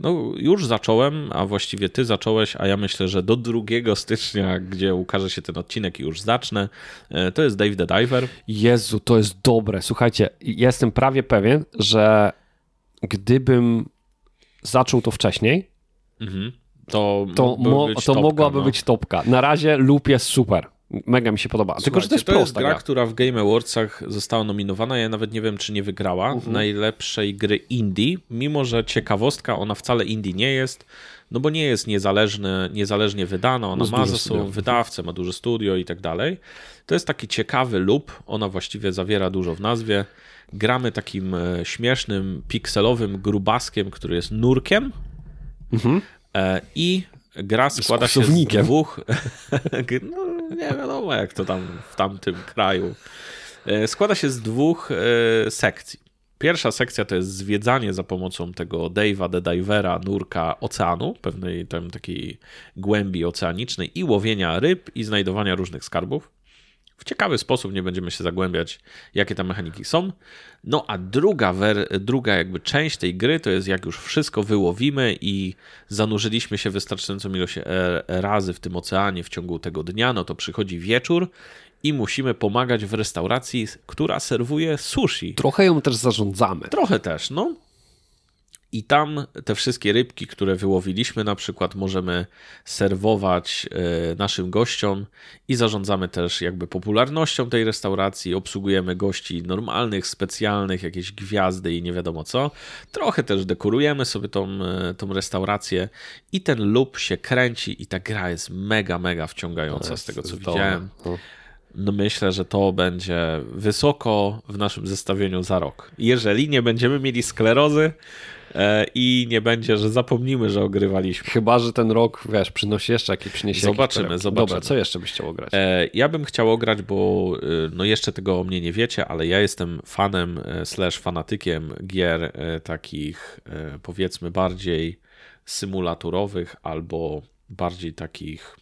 no już zacząłem, a właściwie ty zacząłeś, a ja myślę, że do 2 stycznia, gdzie ukaże się ten odcinek i już zacznę, e, to jest Dave the Diver. Jezu, to jest dobre. Słuchajcie, jestem prawie pewien, że gdybym zaczął to wcześniej, mhm. to, to, mo to topka, mogłaby no. być topka. Na razie lub jest super. Mega mi się podoba. Słuchajcie, Tylko, że to jest to prosta jest gra, gra. która w Game Awardsach została nominowana. Ja nawet nie wiem, czy nie wygrała Mhm. najlepszej gry indie, mimo że ciekawostka, ona wcale indie nie jest, no bo nie jest niezależny, niezależnie wydana, ona No ma ze sobą wydawcę, ma duże studio i tak dalej. To jest taki ciekawy loop, ona właściwie zawiera dużo w nazwie. Gramy takim e, śmiesznym, pikselowym grubaskiem, który jest nurkiem e, i gra składa się z dwóch... [laughs] no, nie wiadomo jak to tam w tamtym kraju. E, Składa się z dwóch e, sekcji. Pierwsza sekcja to jest zwiedzanie za pomocą tego Dave'a the Divera, nurka oceanu, pewnej tam takiej głębi oceanicznej i łowienia ryb i znajdowania różnych skarbów. W ciekawy sposób, nie będziemy się zagłębiać, jakie tam mechaniki są. No a druga, wer- druga jakby część tej gry to jest jak już wszystko wyłowimy i zanurzyliśmy się wystarczającą ilość e, razy w tym oceanie w ciągu tego dnia, no to przychodzi wieczór i musimy pomagać w restauracji, która serwuje sushi. Trochę ją też zarządzamy. Trochę też, no. I tam te wszystkie rybki, które wyłowiliśmy, na przykład możemy serwować e, naszym gościom i zarządzamy też jakby popularnością tej restauracji. Obsługujemy gości normalnych, specjalnych, jakieś gwiazdy i nie wiadomo co. Trochę też dekorujemy sobie tą, e, tą restaurację i ten loop się kręci i ta gra jest mega, mega wciągająca z tego, co widziałem. No. No myślę, że to będzie wysoko w naszym zestawieniu za rok. Jeżeli nie będziemy mieli sklerozy i nie będzie, że zapomnimy, że ogrywaliśmy. Chyba, że ten rok, wiesz, przynosi jeszcze jakieś przyniesie Zobaczymy, jakieś zobaczymy. Dobra, co jeszcze byś chciał grać? E, Ja bym chciał ograć, bo e, no jeszcze tego o mnie nie wiecie, ale ja jestem fanem e, slash fanatykiem gier e, takich e, powiedzmy bardziej symulaturowych albo bardziej takich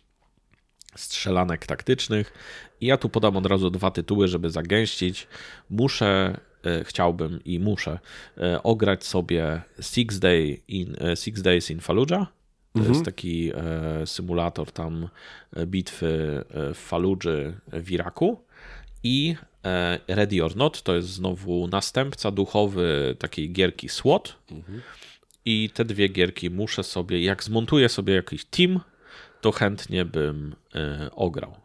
strzelanek taktycznych. I ja tu podam od razu dwa tytuły, żeby zagęścić. Muszę, e, chciałbym i muszę e, ograć sobie Six, Day in, e, Six Days in Fallujah. To jest taki e, symulator tam e, bitwy e, w Faludży w Iraku. I e, Ready or Not to jest znowu następca duchowy takiej gierki SWAT. I te dwie gierki muszę sobie, jak zmontuję sobie jakiś team, to chętnie bym e, ograł.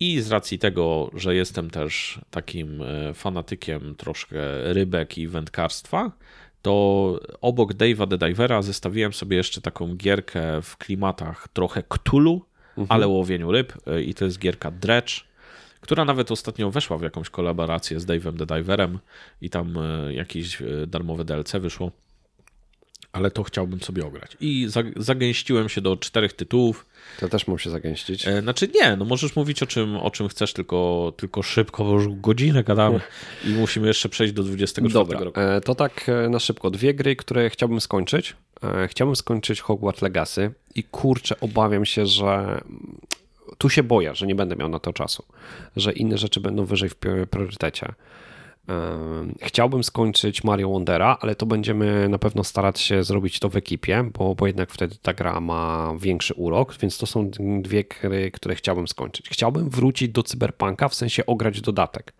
I z racji tego, że jestem też takim e, fanatykiem troszkę rybek i wędkarstwa, to obok Dave'a the Divera zestawiłem sobie jeszcze taką gierkę w klimatach trochę Cthulhu, ale o łowieniu ryb e, i to jest gierka Dredge, która nawet ostatnio weszła w jakąś kolaborację z Dave'em the Diverem i tam e, jakieś darmowe DLC wyszło. Ale to chciałbym sobie ograć. I za- zagęściłem się do czterech tytułów. To też mam się zagęścić. E, Znaczy nie, no możesz mówić o czym, o czym chcesz, tylko, tylko szybko, bo już godzinę gadamy i musimy jeszcze przejść do 24 Dobra, roku. e, to tak e, na szybko. Dwie gry, które chciałbym skończyć. Chciałbym skończyć Hogwarts Legacy i kurczę, obawiam się, że tu się boję, że nie będę miał na to czasu, że inne rzeczy będą wyżej w pri- priorytecie. Chciałbym skończyć Mario Wondera, ale to będziemy na pewno starać się zrobić to w ekipie, bo, bo jednak wtedy ta gra ma większy urok, więc to są dwie gry, które chciałbym skończyć. Chciałbym wrócić do Cyberpunka, w sensie ograć dodatek.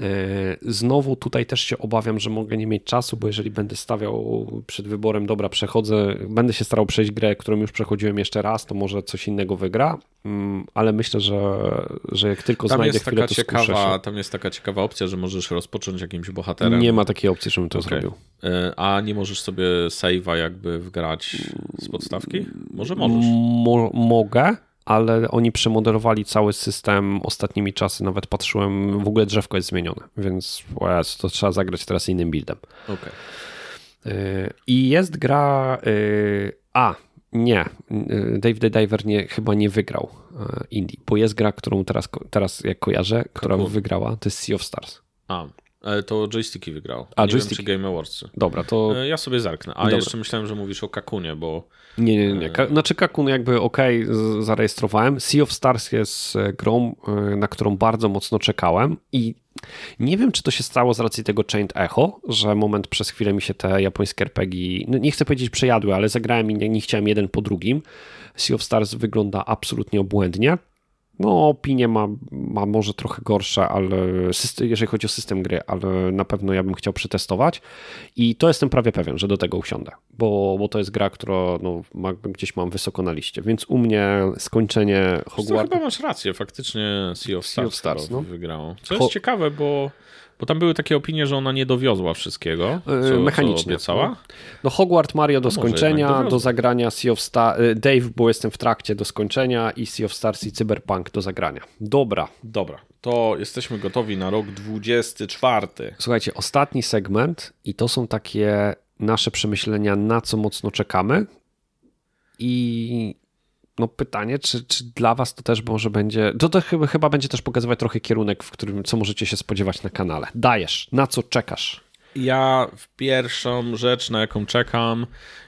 E, Znowu tutaj też się obawiam, że mogę nie mieć czasu, bo jeżeli będę stawiał przed wyborem, dobra, przechodzę, będę się starał przejść grę, którą już przechodziłem jeszcze raz, to może coś innego wygra, Mm, ale myślę, że, że jak tylko Tam znajdę jest, chwilę, taka ciekawa, się. tam jest taka ciekawa opcja, że możesz rozpocząć jakimś bohaterem. Nie ma takiej opcji, żebym to Okej. zrobił. E, A nie możesz sobie save'a jakby wgrać z podstawki? Może możesz. Mo mogę, ale oni przemodelowali cały system ostatnimi czasy, nawet patrzyłem, w ogóle drzewko jest zmienione, więc to trzeba zagrać teraz innym buildem. Okej. Yy, I jest gra. yy, A, nie. yy, Dave the Diver nie, chyba nie wygrał yy, Indie, bo jest gra, którą teraz, teraz jak kojarzę, która wygrała, to jest Sea of Stars. A, to joysticki wygrał. A, nie joysticki. wiem, czy Game Awardsy. Dobra, to. E, Ja sobie zerknę. A Dobra. jeszcze myślałem, że mówisz o Kakunie, bo Nie, nie, nie. Ka- znaczy, Kakun jakby ok, zarejestrowałem. Sea of Stars jest e, grą, e, na którą bardzo mocno czekałem i nie wiem, czy to się stało z racji tego Chained Echo, że moment przez chwilę mi się te japońskie RPG, no nie chcę powiedzieć przejadły, ale zagrałem i nie, nie chciałem jeden po drugim. Sea of Stars wygląda absolutnie obłędnie. No opinie ma, ma może trochę gorsze, ale system, jeżeli chodzi o system gry, ale na pewno ja bym chciał przetestować i to jestem prawie pewien, że do tego usiądę, bo, bo to jest gra, która no, ma, gdzieś mam wysoko na liście, więc u mnie skończenie Hogwarts... chyba masz rację, faktycznie Sea of Stars, sea of Stars no. wygrało. Co jest Ho ciekawe, bo bo tam były takie opinie, że ona nie dowiozła wszystkiego, co, Mechanicznie. Co obiecała. No Hogwarts Mario do skończenia, do zagrania Sea of Stars, y, Dave, bo jestem w trakcie do skończenia i Sea of Stars i Cyberpunk do zagrania. Dobra. Dobra, to jesteśmy gotowi na rok 24. Słuchajcie, ostatni segment i to są takie nasze przemyślenia, na co mocno czekamy i no pytanie, czy, czy dla was to też może będzie, to, to chyba, chyba będzie też pokazywać trochę kierunek, w którym, co możecie się spodziewać na kanale. Dajesz, na co czekasz? Ja w pierwszą rzecz, na jaką czekam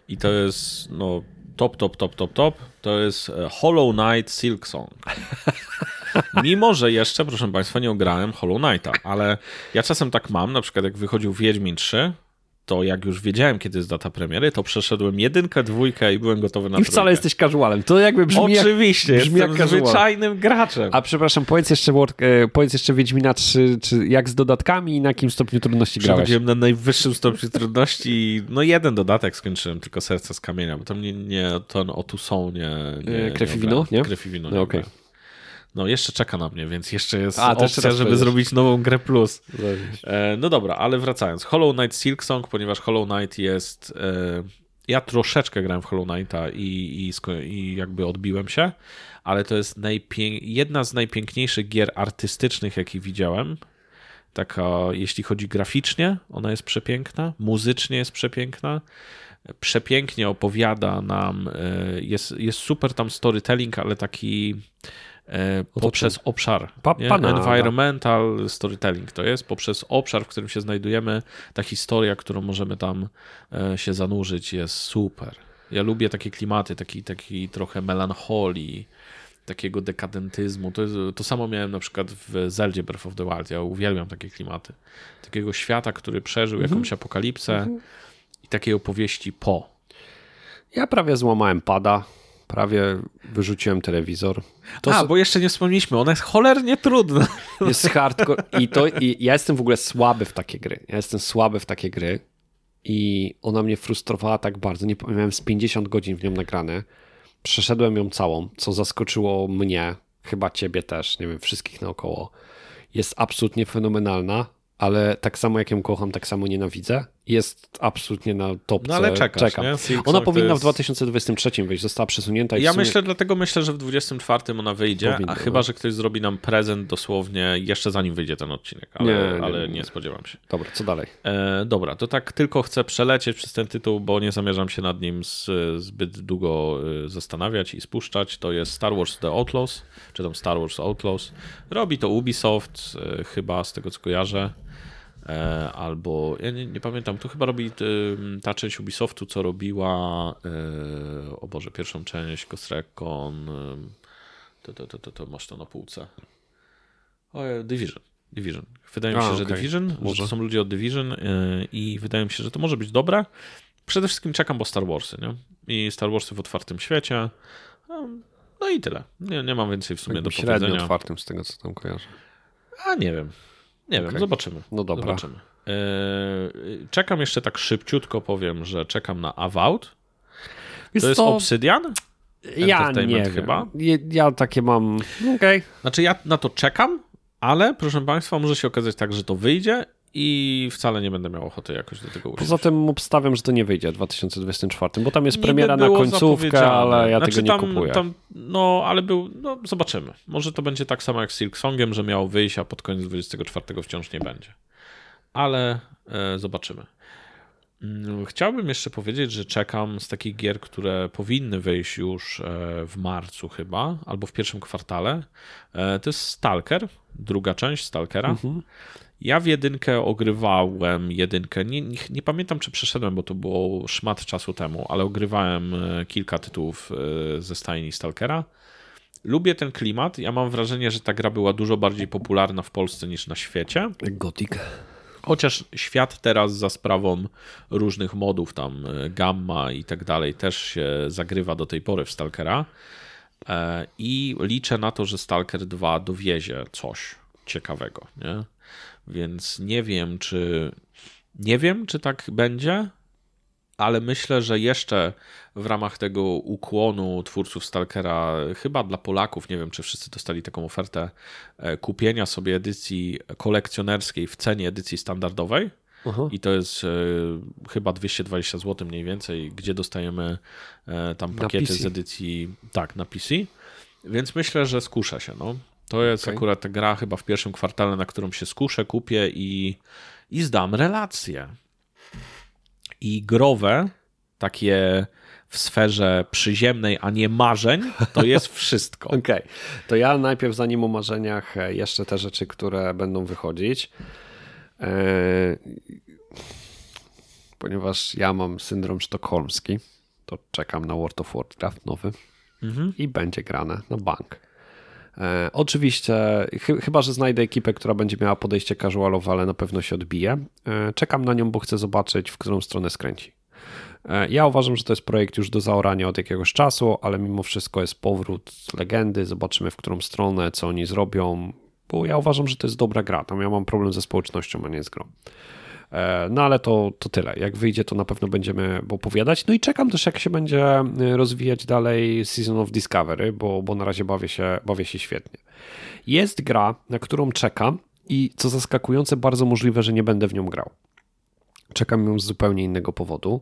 i to jest no top, top, top, top, top, to jest e, Hollow Knight Silk Song. [laughs] Mimo, że jeszcze, proszę Państwa, nie ograłem Hollow Knighta, ale ja czasem tak mam, na przykład jak wychodził Wiedźmin 3, to jak już wiedziałem, kiedy jest data premiery, to przeszedłem jedynkę, dwójkę i byłem gotowy na I wcale trójkę. jesteś casualem. To jakby brzmi Oczywiście, jak, brzmi jestem jak zwyczajnym graczem. A przepraszam, powiedz jeszcze, e, powiedz jeszcze Wiedźmina 3, czy jak z dodatkami i na jakim stopniu trudności grałeś? Przechodziłem na najwyższym stopniu trudności. No jeden dodatek skończyłem, tylko serce z kamienia, bo to mnie nie, to o tu są, nie... nie Krew i wino, nie? Krew i wino, nie no, okay no jeszcze czeka na mnie, więc jeszcze jest A, opcja, żeby zrobić nową grę plus. E, no dobra, ale wracając. Hollow Knight Silk Song, ponieważ Hollow Knight jest... E, ja troszeczkę grałem w Hollow Knighta i, i, i jakby odbiłem się, ale to jest jedna z najpiękniejszych gier artystycznych, jakie widziałem. Taka, jeśli chodzi graficznie, ona jest przepiękna, muzycznie jest przepiękna, przepięknie opowiada nam, e, jest, jest super tam storytelling, ale taki poprzez obszar. Pa, Environmental storytelling to jest, poprzez obszar, w którym się znajdujemy, ta historia, którą możemy tam e, się zanurzyć, jest super. Ja lubię takie klimaty, taki, taki trochę melancholii, takiego dekadentyzmu. To, jest, to samo miałem na przykład w Zeldzie Breath of the Wild. Ja uwielbiam takie klimaty. Takiego świata, który przeżył mhm. jakąś apokalipsę mhm. i takiej opowieści po. Ja prawie złamałem pada prawie wyrzuciłem telewizor. To A, bo jeszcze nie wspomnieliśmy, ona jest cholernie trudna. [laughs] Jest hardcore i to i ja jestem w ogóle słaby w takie gry. Ja jestem słaby w takie gry i ona mnie frustrowała tak bardzo. Nie miałem z 50 godzin w nią nagrane. Przeszedłem ją całą, co zaskoczyło mnie, chyba ciebie też, nie wiem, wszystkich naokoło. Jest absolutnie fenomenalna, ale tak samo jak ją kocham, tak samo nienawidzę jest absolutnie na topce. No ale czekasz, Czekam. Ona powinna jest... w 2023 wyjść, została przesunięta. ja sumie... myślę, dlatego myślę, że w 2024 ona wyjdzie, powinna, a chyba, no. że ktoś zrobi nam prezent dosłownie jeszcze zanim wyjdzie ten odcinek, ale nie, nie, ale nie spodziewam się. Dobra, co dalej? E, dobra, to tak tylko chcę przelecieć przez ten tytuł, bo nie zamierzam się nad nim z, zbyt długo e, zastanawiać i spuszczać. To jest Star Wars The Outlaws, czy tam Star Wars Outlaws. Robi to Ubisoft, e, chyba z tego co kojarzę. E, albo ja nie, nie, pamiętam, to chyba robi ta część Ubisoftu, co robiła e, o Boże, pierwszą część Ghost Recon to, to, to, to, to masz to na półce o, Division Division. Wydaje mi się, A, że okay. Division, może. że to są ludzie od Division e, i wydaje mi się, że to może być dobre. Przede wszystkim czekam, bo Star Warsy, nie? I Star Warsy w otwartym świecie. No i tyle. Nie, nie mam więcej w sumie tak do powiedzenia. Średnio otwartym z tego, co tam kojarzę. A nie wiem. Nie okay. wiem, zobaczymy. No dobra. Zobaczymy. E, czekam jeszcze tak szybciutko, powiem, że czekam na Avowed. To jest to... Obsydian? Ja nie chyba. Ja, ja takie mam. Okej. Okay. Znaczy ja na to czekam, ale proszę Państwa, może się okazać tak, że to wyjdzie i wcale nie będę miał ochoty jakoś do tego usiąść. Poza tym obstawiam, że to nie wyjdzie w 2024, bo tam jest premiera na końcówkę, ale ja znaczy, tego nie tam, kupuję. Tam, no, ale był, no zobaczymy. Może to będzie tak samo jak z Silk Songiem, że miał wyjść, a pod koniec 24 wciąż nie będzie. Ale e, zobaczymy. Mm, chciałbym jeszcze powiedzieć, że czekam z takich gier, które powinny wyjść już e, w marcu chyba, albo w pierwszym kwartale. E, to jest Stalker, druga część Stalkera. Mhm. Ja w jedynkę ogrywałem jedynkę. Nie, nie, nie, pamiętam, czy przeszedłem, bo to było szmat czasu temu, ale ogrywałem e, kilka tytułów e, ze stajni Stalkera. Lubię ten klimat. Ja mam wrażenie, że ta gra była dużo bardziej popularna w Polsce niż na świecie. Gothic. Chociaż świat teraz za sprawą różnych modów, tam e, gamma i tak dalej, też się zagrywa do tej pory w Stalkera I liczę na to, że Stalker 2 dowiezie coś ciekawego, nie? Więc nie wiem, czy nie wiem, czy tak będzie, ale myślę, że jeszcze w ramach tego ukłonu twórców Stalkera, chyba dla Polaków, nie wiem, czy wszyscy dostali taką ofertę e, kupienia sobie edycji kolekcjonerskiej w cenie edycji standardowej. Aha. I to jest e, chyba 220 zł mniej więcej, gdzie dostajemy e, tam pakiety z edycji, tak, na PC. Więc myślę, że skuszę się. No. To jest okay. akurat ta gra chyba w pierwszym kwartale, na którą się skuszę, kupię i, i zdam relacje. I growe, takie w sferze przyziemnej, a nie marzeń, to jest [laughs] wszystko. Okej, okay. to ja najpierw zanim o marzeniach e, jeszcze te rzeczy, które będą wychodzić. Eee, ponieważ ja mam syndrom sztokholmski, to czekam na World of Warcraft nowy mhm. i będzie grane na bank. E, oczywiście, ch chyba że znajdę ekipę, która będzie miała podejście casualowe, ale na pewno się odbije. E, czekam na nią, bo chcę zobaczyć, w którą stronę skręci. E, ja uważam, że to jest projekt już do zaorania od jakiegoś czasu, ale mimo wszystko jest powrót legendy. Zobaczymy, w którą stronę, co oni zrobią, bo ja uważam, że to jest dobra gra. Tam ja mam problem ze społecznością, a nie z grą. E, no ale to, to tyle. Jak wyjdzie, to na pewno będziemy opowiadać. No i czekam też, jak się będzie e, rozwijać dalej Season of Discovery, bo, bo na razie bawię się, bawię się świetnie. Jest gra, na którą czekam i co zaskakujące, bardzo możliwe, że nie będę w nią grał. Czekam ją z zupełnie innego powodu.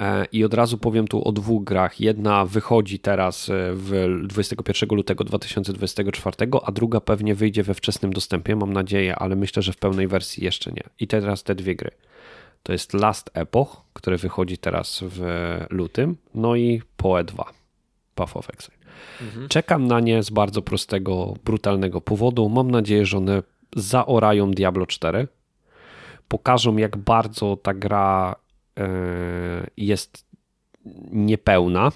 E, I od razu powiem tu o dwóch grach. Jedna wychodzi teraz w 21 lutego 2024, a druga pewnie wyjdzie we wczesnym dostępie, mam nadzieję, ale myślę, że w pełnej wersji jeszcze nie. I teraz te dwie gry. To jest Last Epoch, które wychodzi teraz w lutym, no i Poe 2, Path of Exile. Mhm. Czekam na nie z bardzo prostego, brutalnego powodu. Mam nadzieję, że one zaorają Diablo 4, pokażą jak bardzo ta gra e, jest niepełna,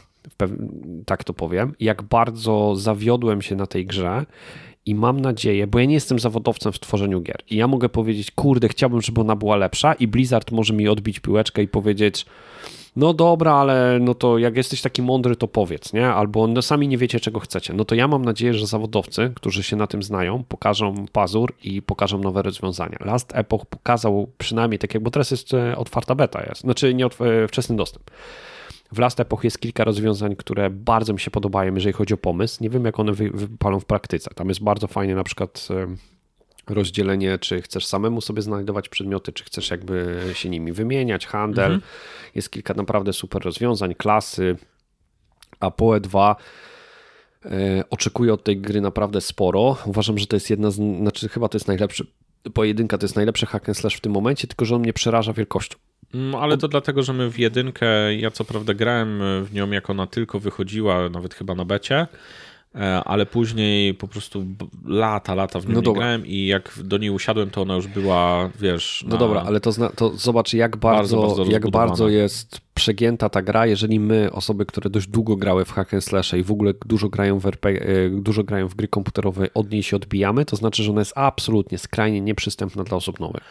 tak to powiem, jak bardzo zawiodłem się na tej grze i mam nadzieję, bo ja nie jestem zawodowcem w tworzeniu gier i ja mogę powiedzieć, kurde, chciałbym, żeby ona była lepsza i Blizzard może mi odbić piłeczkę i powiedzieć, no dobra, ale no to jak jesteś taki mądry, to powiedz, nie? Albo no sami nie wiecie, czego chcecie. No to ja mam nadzieję, że zawodowcy, którzy się na tym znają, pokażą pazur i pokażą nowe rozwiązania. Last Epoch pokazał przynajmniej tak jak, bo teraz jest e, otwarta beta, jest, znaczy nie e, wczesny dostęp. W Last Epoch jest kilka rozwiązań, które bardzo mi się podobają, jeżeli chodzi o pomysł. Nie wiem, jak one wypalą w praktyce. Tam jest bardzo fajnie na przykład rozdzielenie, czy chcesz samemu sobie znajdować przedmioty, czy chcesz jakby się nimi wymieniać, handel. Mhm. Jest kilka naprawdę super rozwiązań, klasy. A PoE 2 e, oczekuję od tej gry naprawdę sporo. Uważam, że to jest jedna z, znaczy chyba to jest najlepszy, pojedynka to jest najlepszy hack and slash w tym momencie, tylko że on mnie przeraża wielkością. No, ale to dlatego, że my w jedynkę, ja co prawda grałem w nią jak ona tylko wychodziła, nawet chyba na becie, E, ale później po prostu lata, lata w nią no grałem i jak do niej usiadłem, to ona już była, wiesz... No dobra, ale to, zna, to zobacz, jak bardzo, bardzo, bardzo jak bardzo jest przegięta ta gra, jeżeli my, osoby, które dość długo grały w hack and slash i w ogóle dużo grają w RPG, e, dużo grają w gry komputerowe, od niej się odbijamy, to znaczy, że ona jest absolutnie skrajnie nieprzystępna dla osób nowych.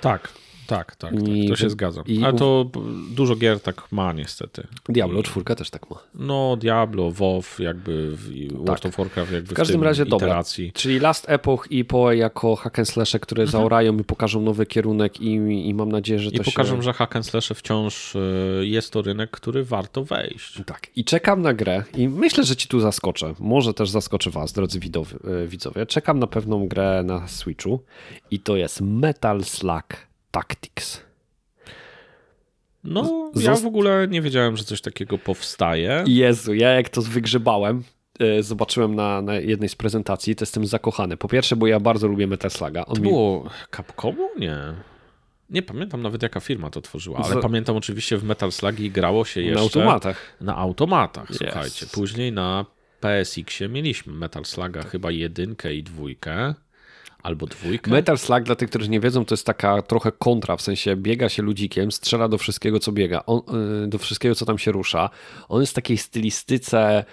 Tak, tak, tak, tak, to się zgadzam. I... Ale to dużo gier tak ma niestety. Diablo 4 też tak ma. No, Diablo, WoW, jakby World tak. of Warcraft jakby w każdym w razie iteracji. Dobra. Czyli Last Epoch i PoE jako hack and slash, które mhm. zaorają i pokażą nowy kierunek i, i mam nadzieję, że I to pokażą, się... że hack and slash wciąż e, jest to rynek, który warto wejść. Tak. I czekam na grę i myślę, że ci tu zaskoczę. Może też zaskoczę was, drodzy e, widzowie. Czekam na pewną grę na Switchu i to jest Metal Slug Tactics. No, ja w ogóle nie wiedziałem, że coś takiego powstaje. Jezu, ja jak to wygrzebałem, e, zobaczyłem na, na, jednej z prezentacji, to jestem zakochany. Po pierwsze, bo ja bardzo lubię Metal Sluga. On to było mi... Capcomu? Nie. Nie pamiętam nawet jaka firma to tworzyła, ale Z... pamiętam oczywiście w Metal Slugi grało się jeszcze... Na automatach. Na automatach, yes. słuchajcie. Później na PSX-ie mieliśmy Metal Sluga chyba jedynkę i dwójkę. Albo dwójkę. Metal Slug, dla tych, którzy nie wiedzą, to jest taka trochę kontra, w sensie biega się ludzikiem, strzela do wszystkiego, co biega, on, y, do wszystkiego, co tam się rusza. On jest w takiej stylistyce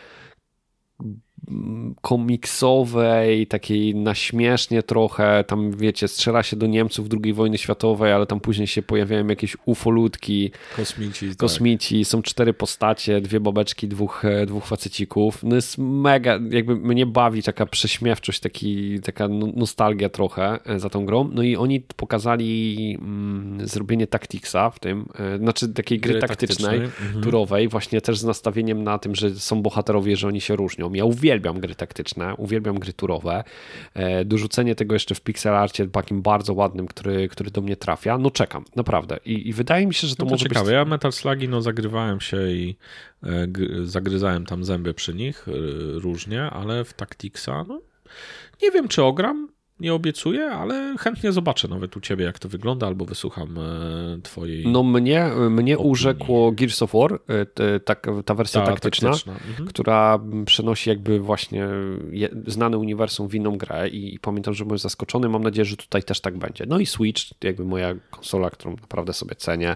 komiksowej, takiej naśmiesznie trochę, tam wiecie, strzela się do Niemców II wojny światowej, ale tam później się pojawiają jakieś ufolutki, Kosmici. tak. kosmici, są cztery postacie, dwie babeczki, dwóch, e, dwóch facecików. No jest mega, jakby mnie bawi taka prześmiewczość, taki, taka no- nostalgia trochę e, za tą grą. No i oni pokazali mm, zrobienie Tacticsa w tym, e, znaczy takiej gry, Gry taktycznej, taktycznej, mhm. turowej, właśnie też z nastawieniem na tym, że są bohaterowie, że oni się różnią. Ja uwielbiam gry taktyczne, uwielbiam gry turowe. E, Dorzucenie tego jeszcze w pixel arcie takim bardzo ładnym, który, który do mnie trafia, no czekam, naprawdę. I, i wydaje mi się, że to No to może ciekawe. być... Ja Metal Slagi, no zagrywałem się i e, zagryzałem tam zęby przy nich e, różnie, ale w Tacticsa, no nie wiem czy ogram, nie obiecuję, ale chętnie zobaczę nawet u ciebie jak to wygląda, albo wysłucham e, twojej No mnie, mnie opinii. urzekło Gears of War, y, t- tak, ta wersja Ta, taktyczna, Mhm. która przenosi jakby właśnie je, znane uniwersum w inną grę i, i pamiętam, że byłem zaskoczony, mam nadzieję, że tutaj też tak będzie. No i Switch, jakby moja konsola, którą naprawdę sobie cenię,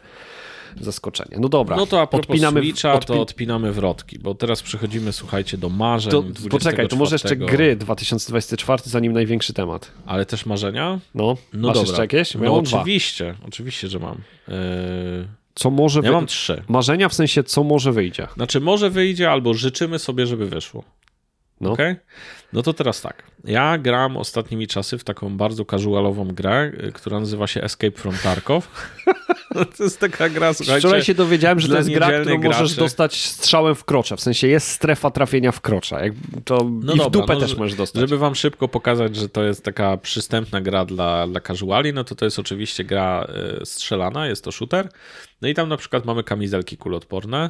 zaskoczenie. No dobra, No to a propos odpinamy, Switcha, odpi- to odpinamy wrotki, bo teraz przechodzimy, słuchajcie, do marzeń to, 24. poczekaj, to może jeszcze gry 2024, zanim największy temat. Ale też marzenia? No, No masz dobra. jeszcze jakieś? Ja No mam dwa. oczywiście, oczywiście, że mam. Yy, Co może ja wy... mam trzy. Marzenia w sensie, co może wyjdzie. Znaczy, może wyjdzie, albo życzymy sobie, żeby wyszło. No. Okej? No to teraz tak. Ja gram ostatnimi czasy w taką bardzo casualową grę, y, która nazywa się Escape from Tarkov. [laughs] to jest taka gra, słuchajcie... Wczoraj się dowiedziałem, że to jest gra, którą niedzielnych możesz graczy. dostać strzałem w krocza. W sensie jest strefa trafienia w krocza. Jak to No I w dobra, dupę no, też że- możesz dostać. Żeby wam szybko pokazać, że to jest taka przystępna gra dla, dla casuali, no to to jest oczywiście gra y, strzelana, jest to shooter. No i tam na przykład mamy kamizelki kuloodporne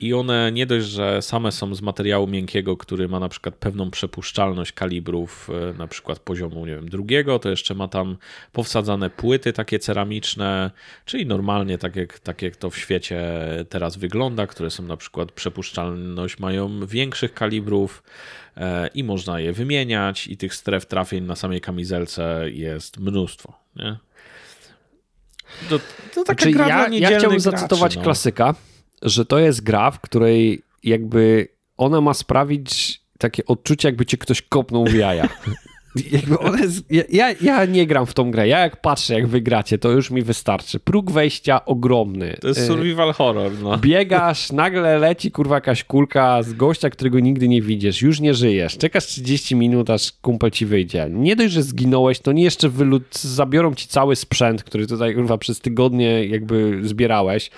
i one nie dość, że same są z materiału miękkiego, który ma na przykład pewną przepuszczalność kalibrów, y, na przykład poziomu, nie wiem, drugiego, to jeszcze ma tam powsadzane płyty takie ceramiczne, czyli normalnie tak jak, tak jak to w świecie teraz wygląda, które są na przykład przepuszczalność mają większych kalibrów e, i można je wymieniać i tych stref trafień na samej kamizelce jest mnóstwo, nie? To, to taka Znaczy, gra dla ja, ja chciałbym graczy, zacytować no. klasyka, że to jest gra, w której jakby ona ma sprawić takie odczucie, jakby cię ktoś kopnął w jaja. [laughs] Jakby ona jest, ja, ja, nie gram w tą grę. Ja jak patrzę, jak wygracie, to już mi wystarczy. Próg wejścia ogromny. To jest Y, survival horror, no. Biegasz, nagle leci kurwa jakaś kulka z gościa, którego nigdy nie widzisz, już nie żyjesz, czekasz 30 minut, aż kumpel ci wyjdzie. Nie dość, że zginąłeś, to nie jeszcze wylu- zabiorą ci cały sprzęt, który tutaj kurwa przez tygodnie jakby zbierałeś.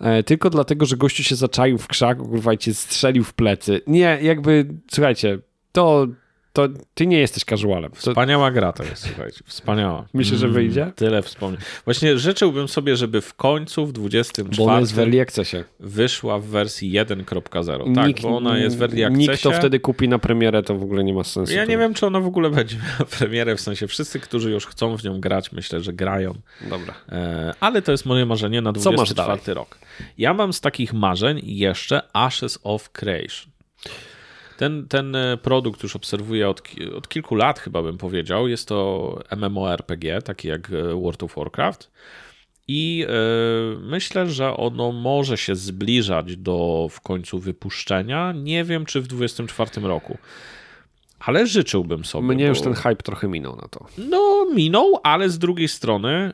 E, Tylko dlatego, że gościu się zaczaił w krzaku, kurwa, i cię strzelił w plecy. Nie, jakby, słuchajcie, to, to ty nie jesteś casualem. To, Wspaniała gra to jest, słuchajcie, wspaniała. [laughs] Myślę, że Mm, wyjdzie? Tyle wspomnień. Właśnie życzyłbym sobie, żeby w końcu w 24 bo jest w early accessie. wyszła w wersji 1.0. Tak, bo ona jest w early Nikt accessie. to wtedy kupi na premierę, to w ogóle nie ma sensu. Ja nie wiem, czy ona w ogóle będzie [laughs] miała premierę, w sensie wszyscy, którzy już chcą w nią grać, myślę, że grają. Dobra. E, ale to jest moje marzenie na Co masz 24 rok. Ja mam z takich marzeń jeszcze Ashes of Creation. Ten, ten e, produkt już obserwuję od, od kilku lat, chyba bym powiedział. Jest to MMORPG, taki jak e, World of Warcraft. I e, myślę, że ono może się zbliżać do w końcu wypuszczenia. Nie wiem, czy w 24 roku. Ale życzyłbym sobie. Mnie już bo- ten hype trochę minął na to. no, minął, ale z drugiej strony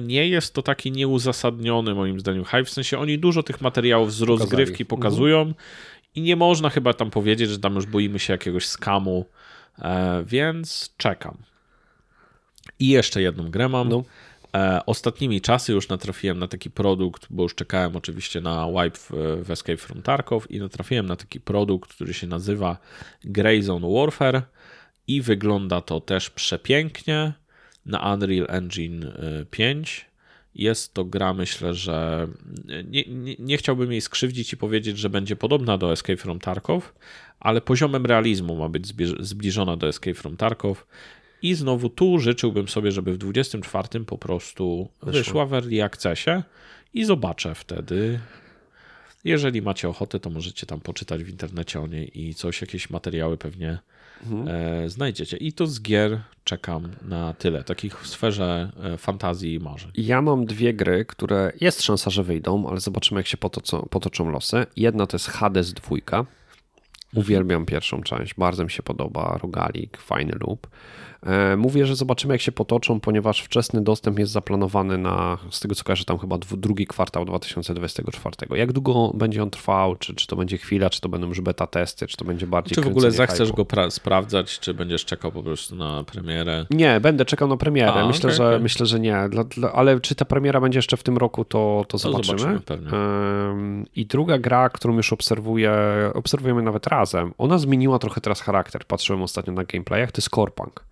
nie jest to taki nieuzasadniony moim zdaniem hype. W sensie oni dużo tych materiałów z rozgrywki pokazują i nie można chyba tam powiedzieć, że tam już boimy się jakiegoś skamu, e, więc czekam. I jeszcze jedną grę mam. No. E, ostatnimi czasy już natrafiłem na taki produkt, bo już czekałem oczywiście na wipe w, w Escape from Tarkov i natrafiłem na taki produkt, który się nazywa Grey Zone Warfare i wygląda to też przepięknie na Unreal Engine y, 5. Jest to gra, myślę, że nie, nie, nie chciałbym jej skrzywdzić i powiedzieć, że będzie podobna do Escape from Tarkov, ale poziomem realizmu ma być zbliżona do Escape from Tarkov. I znowu tu życzyłbym sobie, żeby w 24 po prostu wyszła w early accessie i zobaczę wtedy. Jeżeli macie ochotę, to możecie tam poczytać w internecie o niej i coś, jakieś materiały pewnie e, znajdziecie. I to z gier czekam na tyle, takich w sferze e, fantazji i marzeń. Ja mam dwie gry, które jest szansa, że wyjdą, ale zobaczymy, jak się potoczą, potoczą losy. Jedna to jest Hades 2. Uwielbiam pierwszą część, bardzo mi się podoba, rogalik, fajny loop. E, mówię, że zobaczymy, jak się potoczą, ponieważ wczesny dostęp jest zaplanowany na, z tego co kojarzę, tam chyba drugi kwartał 2024. Jak długo będzie on trwał? Czy, czy to będzie chwila, czy to będą już beta testy, czy to będzie bardziej. Czy w ogóle zechcesz go sprawdzać, czy będziesz czekał po prostu na premierę? Nie, będę czekał na premierę. A, myślę, okay, że, okay. myślę, że nie. Dla, dla, ale czy ta premiera będzie jeszcze w tym roku, to, to, zobaczymy. zobaczymy pewnie. I druga gra, którą już obserwuję, obserwujemy nawet razem, ona zmieniła trochę teraz charakter. Patrzyłem ostatnio na gameplayach, to jest Corepunk.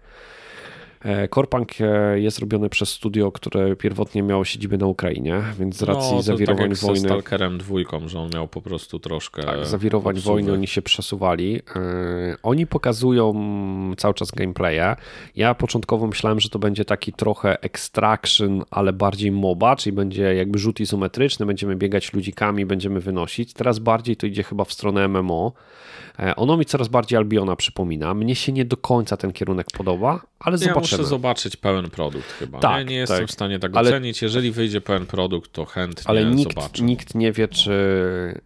Korpunk e, e, jest robiony przez studio, które pierwotnie miało siedzibę na Ukrainie, więc z racji no, zawirowań tak jak wojny. Z Stalkerem dwójką, że on miał po prostu troszkę. Tak, zawirowań obsuwy. wojny oni się przesuwali. E, oni pokazują cały czas gameplaye. Ja początkowo myślałem, że to będzie taki trochę extraction, ale bardziej MOBA, czyli będzie jakby rzut izometryczny, będziemy biegać ludzikami, będziemy wynosić. Teraz bardziej to idzie chyba w stronę MMO. Ono mi coraz bardziej Albiona przypomina. Mnie się nie do końca ten kierunek podoba, ale ja zobaczymy. Muszę zobaczyć pełen produkt chyba. Tak, nie, nie jestem tak. w stanie tak ale, ocenić. Jeżeli wyjdzie pełen produkt, to chętnie ale nikt, zobaczę. nikt nie wie, czy,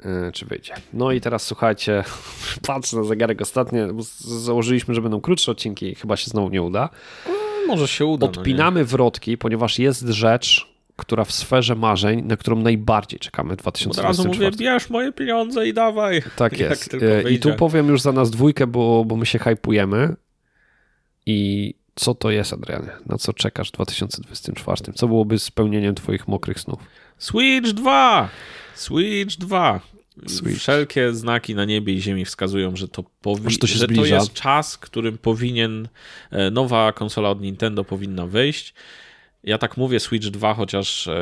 e, czy wyjdzie. No i teraz słuchajcie, [laughs] patrzę na zegarek ostatnio, bo założyliśmy, że będą krótsze odcinki chyba się znowu nie uda. Może się uda. No Odpinamy no wrotki, ponieważ jest rzecz, która w sferze marzeń, na którą najbardziej czekamy w 2024. Od razu mówię, bierz moje pieniądze i dawaj. [laughs] Tak jest. E, I tu powiem już za nas dwójkę, bo, bo my się hypujemy i co to jest, Adrianie? Na co czekasz w 2024? Co byłoby spełnieniem twoich mokrych snów? Switch 2! Switch 2. Switch. Wszelkie znaki na niebie i ziemi wskazują, że to, powi- to, że to jest czas, którym powinien e, nowa konsola od Nintendo powinna wyjść. Ja tak mówię Switch 2, chociaż e,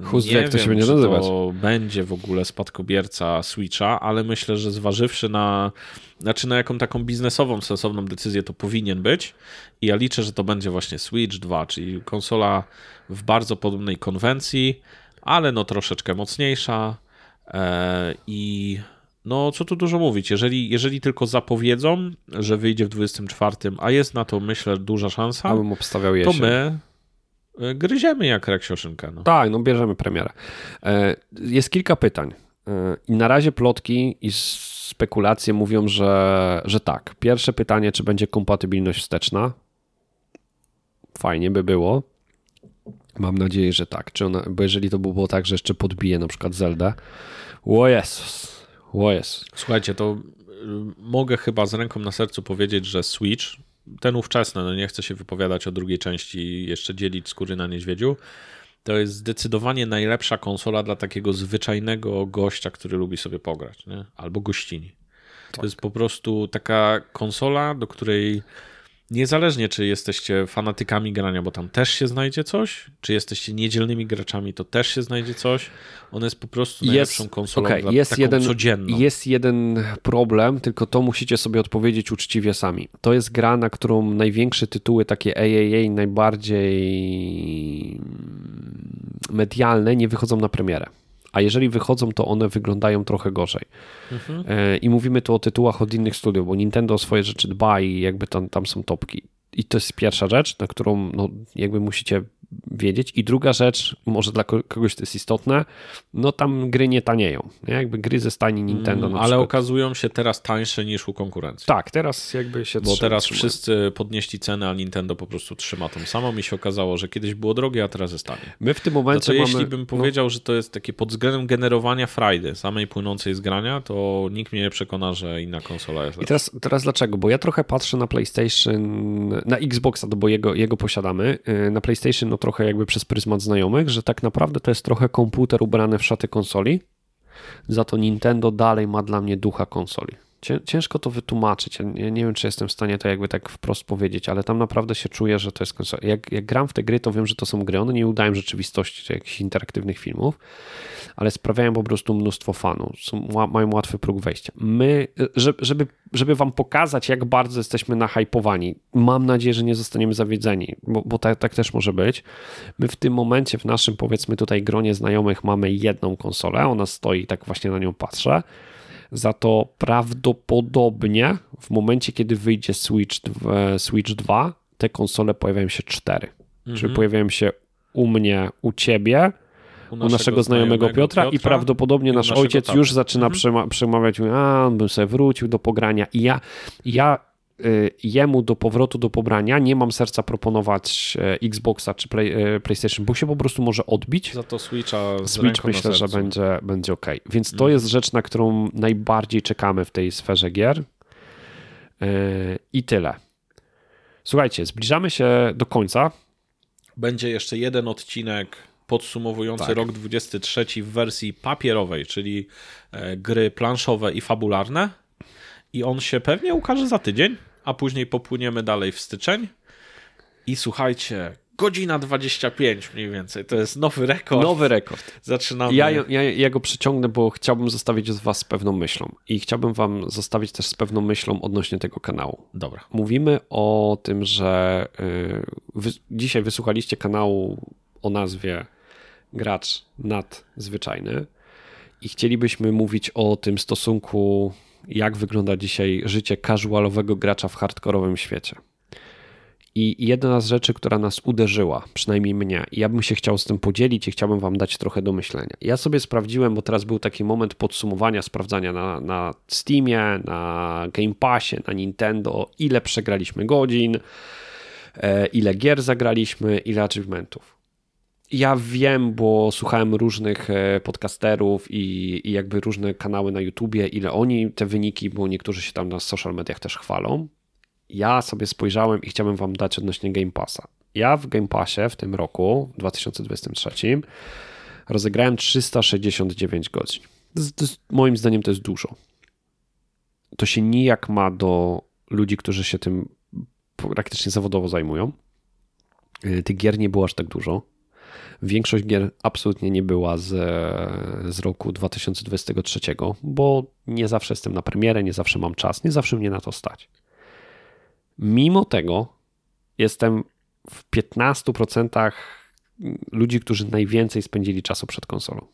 Who's nie jak to się będzie nazywać. to będzie w ogóle spadkobierca Switcha, ale myślę, że zważywszy na znaczy na jaką taką biznesową, sensowną decyzję to powinien być. I ja liczę, że to będzie właśnie Switch 2, czyli konsola w bardzo podobnej konwencji, ale no troszeczkę mocniejsza. E, i no co tu dużo mówić, jeżeli, jeżeli tylko zapowiedzą, że wyjdzie w 24, a jest na to myślę duża szansa, to my gryziemy jak reksioszynkę. No. Tak, no bierzemy premierę. E, jest kilka pytań. E, I na razie plotki i spekulacje mówią, że, że tak. Pierwsze pytanie, czy będzie kompatybilność wsteczna? Fajnie by było. Mam nadzieję, że tak. Czy ona, bo jeżeli to by było tak, że jeszcze podbije na przykład Zelda. O Jezus. O Jezus. Słuchajcie, to mogę chyba z ręką na sercu powiedzieć, że Switch ten ówczesny, no nie chcę się wypowiadać o drugiej części i jeszcze dzielić skóry na niedźwiedziu, to jest zdecydowanie najlepsza konsola dla takiego zwyczajnego gościa, który lubi sobie pograć, nie? albo gościni. To tak. jest po prostu taka konsola, do której Niezależnie, czy jesteście fanatykami grania, bo tam też się znajdzie coś, czy jesteście niedzielnymi graczami, to też się znajdzie coś. Ona jest po prostu najlepszą jest, konsolą okay, dla, jest jeden, codzienną. Jest jeden problem, tylko to musicie sobie odpowiedzieć uczciwie sami. To jest gra, na którą największe tytuły, takie AAA, najbardziej medialne, nie wychodzą na premierę a jeżeli wychodzą, to one wyglądają trochę gorzej. Mhm. E, I mówimy tu o tytułach od innych studiów, bo Nintendo o swoje rzeczy dba i jakby tam, tam są topki. I to jest pierwsza rzecz, na którą no, jakby musicie wiedzieć. I druga rzecz, może dla kogoś to jest istotne, no tam gry nie tanieją. Nie? Jakby gry ze stajni Nintendo. Mm, ale przykład. okazują się teraz tańsze niż u konkurencji. Tak, teraz jakby się Bo teraz wszyscy podnieśli cenę, a Nintendo po prostu trzyma tą samą i się okazało, że kiedyś było drogie, a teraz jest tanie. My w tym momencie no mamy... jeśli bym no. powiedział, no... że to jest takie pod względem generowania frajdy, samej płynącej z grania, to nikt mnie nie przekona, że inna konsola jest lepsza. I teraz, teraz dlaczego? Bo ja trochę patrzę na PlayStation, na Xboxa, bo jego, jego posiadamy. Y, na PlayStation no trochę jakby przez pryzmat znajomych, że tak naprawdę to jest trochę komputer ubrany w szaty konsoli, za to Nintendo dalej ma dla mnie ducha konsoli. Ciężko to wytłumaczyć. Ja nie wiem, czy jestem w stanie to jakby tak wprost powiedzieć, ale tam naprawdę się czuję, że to jest konsola. Jak, jak gram w te gry, to wiem, że to są gry. One nie udają rzeczywistości czy jakichś interaktywnych filmów, ale sprawiają po prostu mnóstwo fanów. Mają łatwy próg wejścia. My, żeby, żeby wam pokazać, jak bardzo jesteśmy nahypowani, mam nadzieję, że nie zostaniemy zawiedzeni, bo, bo tak, tak też może być. My w tym momencie, w naszym powiedzmy tutaj gronie znajomych mamy jedną konsolę, ona stoi, tak właśnie na nią patrzę za to prawdopodobnie w momencie, kiedy wyjdzie Switch 2, Switch 2 te konsole pojawiają się cztery. Mhm. Czyli pojawiają się u mnie, u ciebie, u naszego, u naszego znajomego, Piotra, Piotra, i prawdopodobnie nasz ojciec taty. już zaczyna mhm. przemawiać, a on bym sobie wrócił do pogrania i ja, ja jemu do powrotu do pobrania nie mam serca proponować e, Xboxa czy Play, e, PlayStation, bo się po prostu może odbić. Za to Switcha Switch myślę, że będzie, będzie ok. Więc to mhm. jest rzecz, na którą najbardziej czekamy w tej sferze gier. E, I tyle. Słuchajcie, zbliżamy się do końca. Będzie jeszcze jeden odcinek podsumowujący tak. rok 23 w wersji papierowej, czyli gry planszowe i fabularne. I on się pewnie ukaże za tydzień, a później popłyniemy dalej w styczeń. I słuchajcie, Godzina 25 mniej więcej. To jest nowy rekord. Nowy rekord. Zaczynamy. Ja, ja, ja go przeciągnę, bo chciałbym zostawić z Was z pewną myślą. I chciałbym Wam zostawić też z pewną myślą odnośnie tego kanału. Dobra. Mówimy o tym, że yy, wy, dzisiaj wysłuchaliście kanału o nazwie Gracz Nadzwyczajny i chcielibyśmy mówić o tym stosunku, jak wygląda dzisiaj życie casualowego gracza w hardkorowym świecie. I jedna z rzeczy, która nas uderzyła, przynajmniej mnie, i ja bym się chciał z tym podzielić i chciałbym Wam dać trochę do myślenia. Ja sobie sprawdziłem, bo teraz był taki moment podsumowania, sprawdzania na, na Steamie, na Game Passie, na Nintendo, ile przegraliśmy godzin, e, ile gier zagraliśmy, ile achievementów. Ja wiem, bo słuchałem różnych e, podcasterów i, i jakby różne kanały na YouTubie, ile oni te wyniki, bo niektórzy się tam na social mediach też chwalą ja sobie spojrzałem i chciałbym wam dać odnośnie Game Passa. Ja w Game Passie w tym roku, w 2023, rozegrałem 369 godzin. Moim zdaniem to jest dużo. To się nijak ma do ludzi, którzy się tym praktycznie zawodowo zajmują. Y, tych gier nie było aż tak dużo. Większość gier absolutnie nie była z, z roku 2023, bo nie zawsze jestem na premierę, nie zawsze mam czas, nie zawsze mnie na to stać. Mimo tego jestem w 15% ludzi, którzy najwięcej spędzili czasu przed konsolą.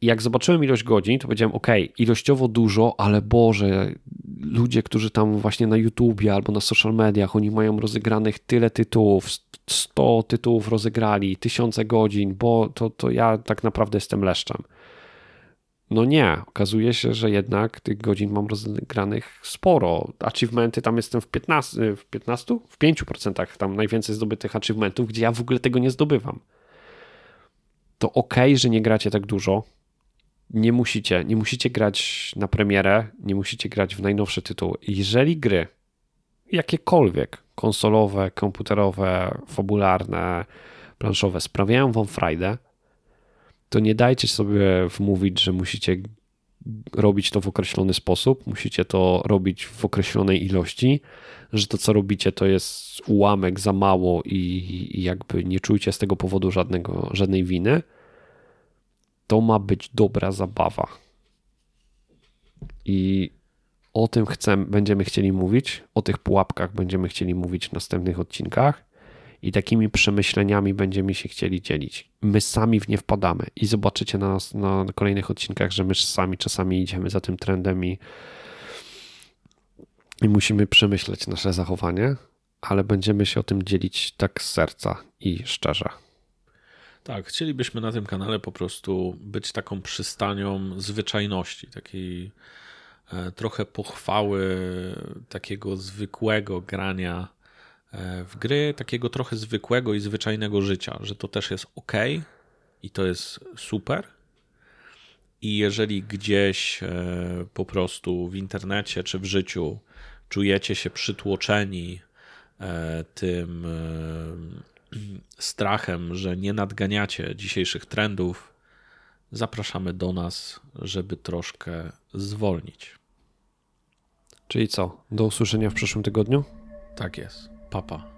I jak zobaczyłem ilość godzin, to powiedziałem, ok, ilościowo dużo, ale Boże, ludzie, którzy tam właśnie na YouTubie albo na social mediach, oni mają rozegranych tyle tytułów, 100 tytułów rozegrali, tysiące godzin, bo to, to ja tak naprawdę jestem leszczem. No nie, okazuje się, że jednak tych godzin mam rozegranych sporo. Achievementy tam jestem w 15, w 15? W 5% tam najwięcej zdobytych achievementów, gdzie ja w ogóle tego nie zdobywam. To ok, że nie gracie tak dużo. Nie musicie, nie musicie grać na premierę, nie musicie grać w najnowsze tytuły. Jeżeli gry, jakiekolwiek, konsolowe, komputerowe, fabularne, planszowe, sprawiają wam frajdę, to nie dajcie sobie wmówić, że musicie robić to w określony sposób, musicie to robić w określonej ilości, że to, co robicie, to jest ułamek za mało i, jakby nie czujcie z tego powodu żadnego, żadnej winy. To ma być dobra zabawa. I o tym chcemy, będziemy chcieli mówić, o tych pułapkach będziemy chcieli mówić w następnych odcinkach i takimi przemyśleniami będziemy się chcieli dzielić. My sami w nie wpadamy i zobaczycie na nas na kolejnych odcinkach, że my sami czasami idziemy za tym trendem i, i musimy przemyśleć nasze zachowanie, ale będziemy się o tym dzielić tak z serca i szczerze. Tak, chcielibyśmy na tym kanale po prostu być taką przystanią zwyczajności, takiej e, trochę pochwały takiego zwykłego grania E, w gry takiego trochę zwykłego i zwyczajnego życia, że to też jest ok i to jest super. I jeżeli gdzieś e, po prostu w internecie czy w życiu czujecie się przytłoczeni tym strachem, że nie nadganiacie dzisiejszych trendów, zapraszamy do nas, żeby troszkę zwolnić. Czyli co? Do usłyszenia w przyszłym tygodniu? Tak jest. Papa.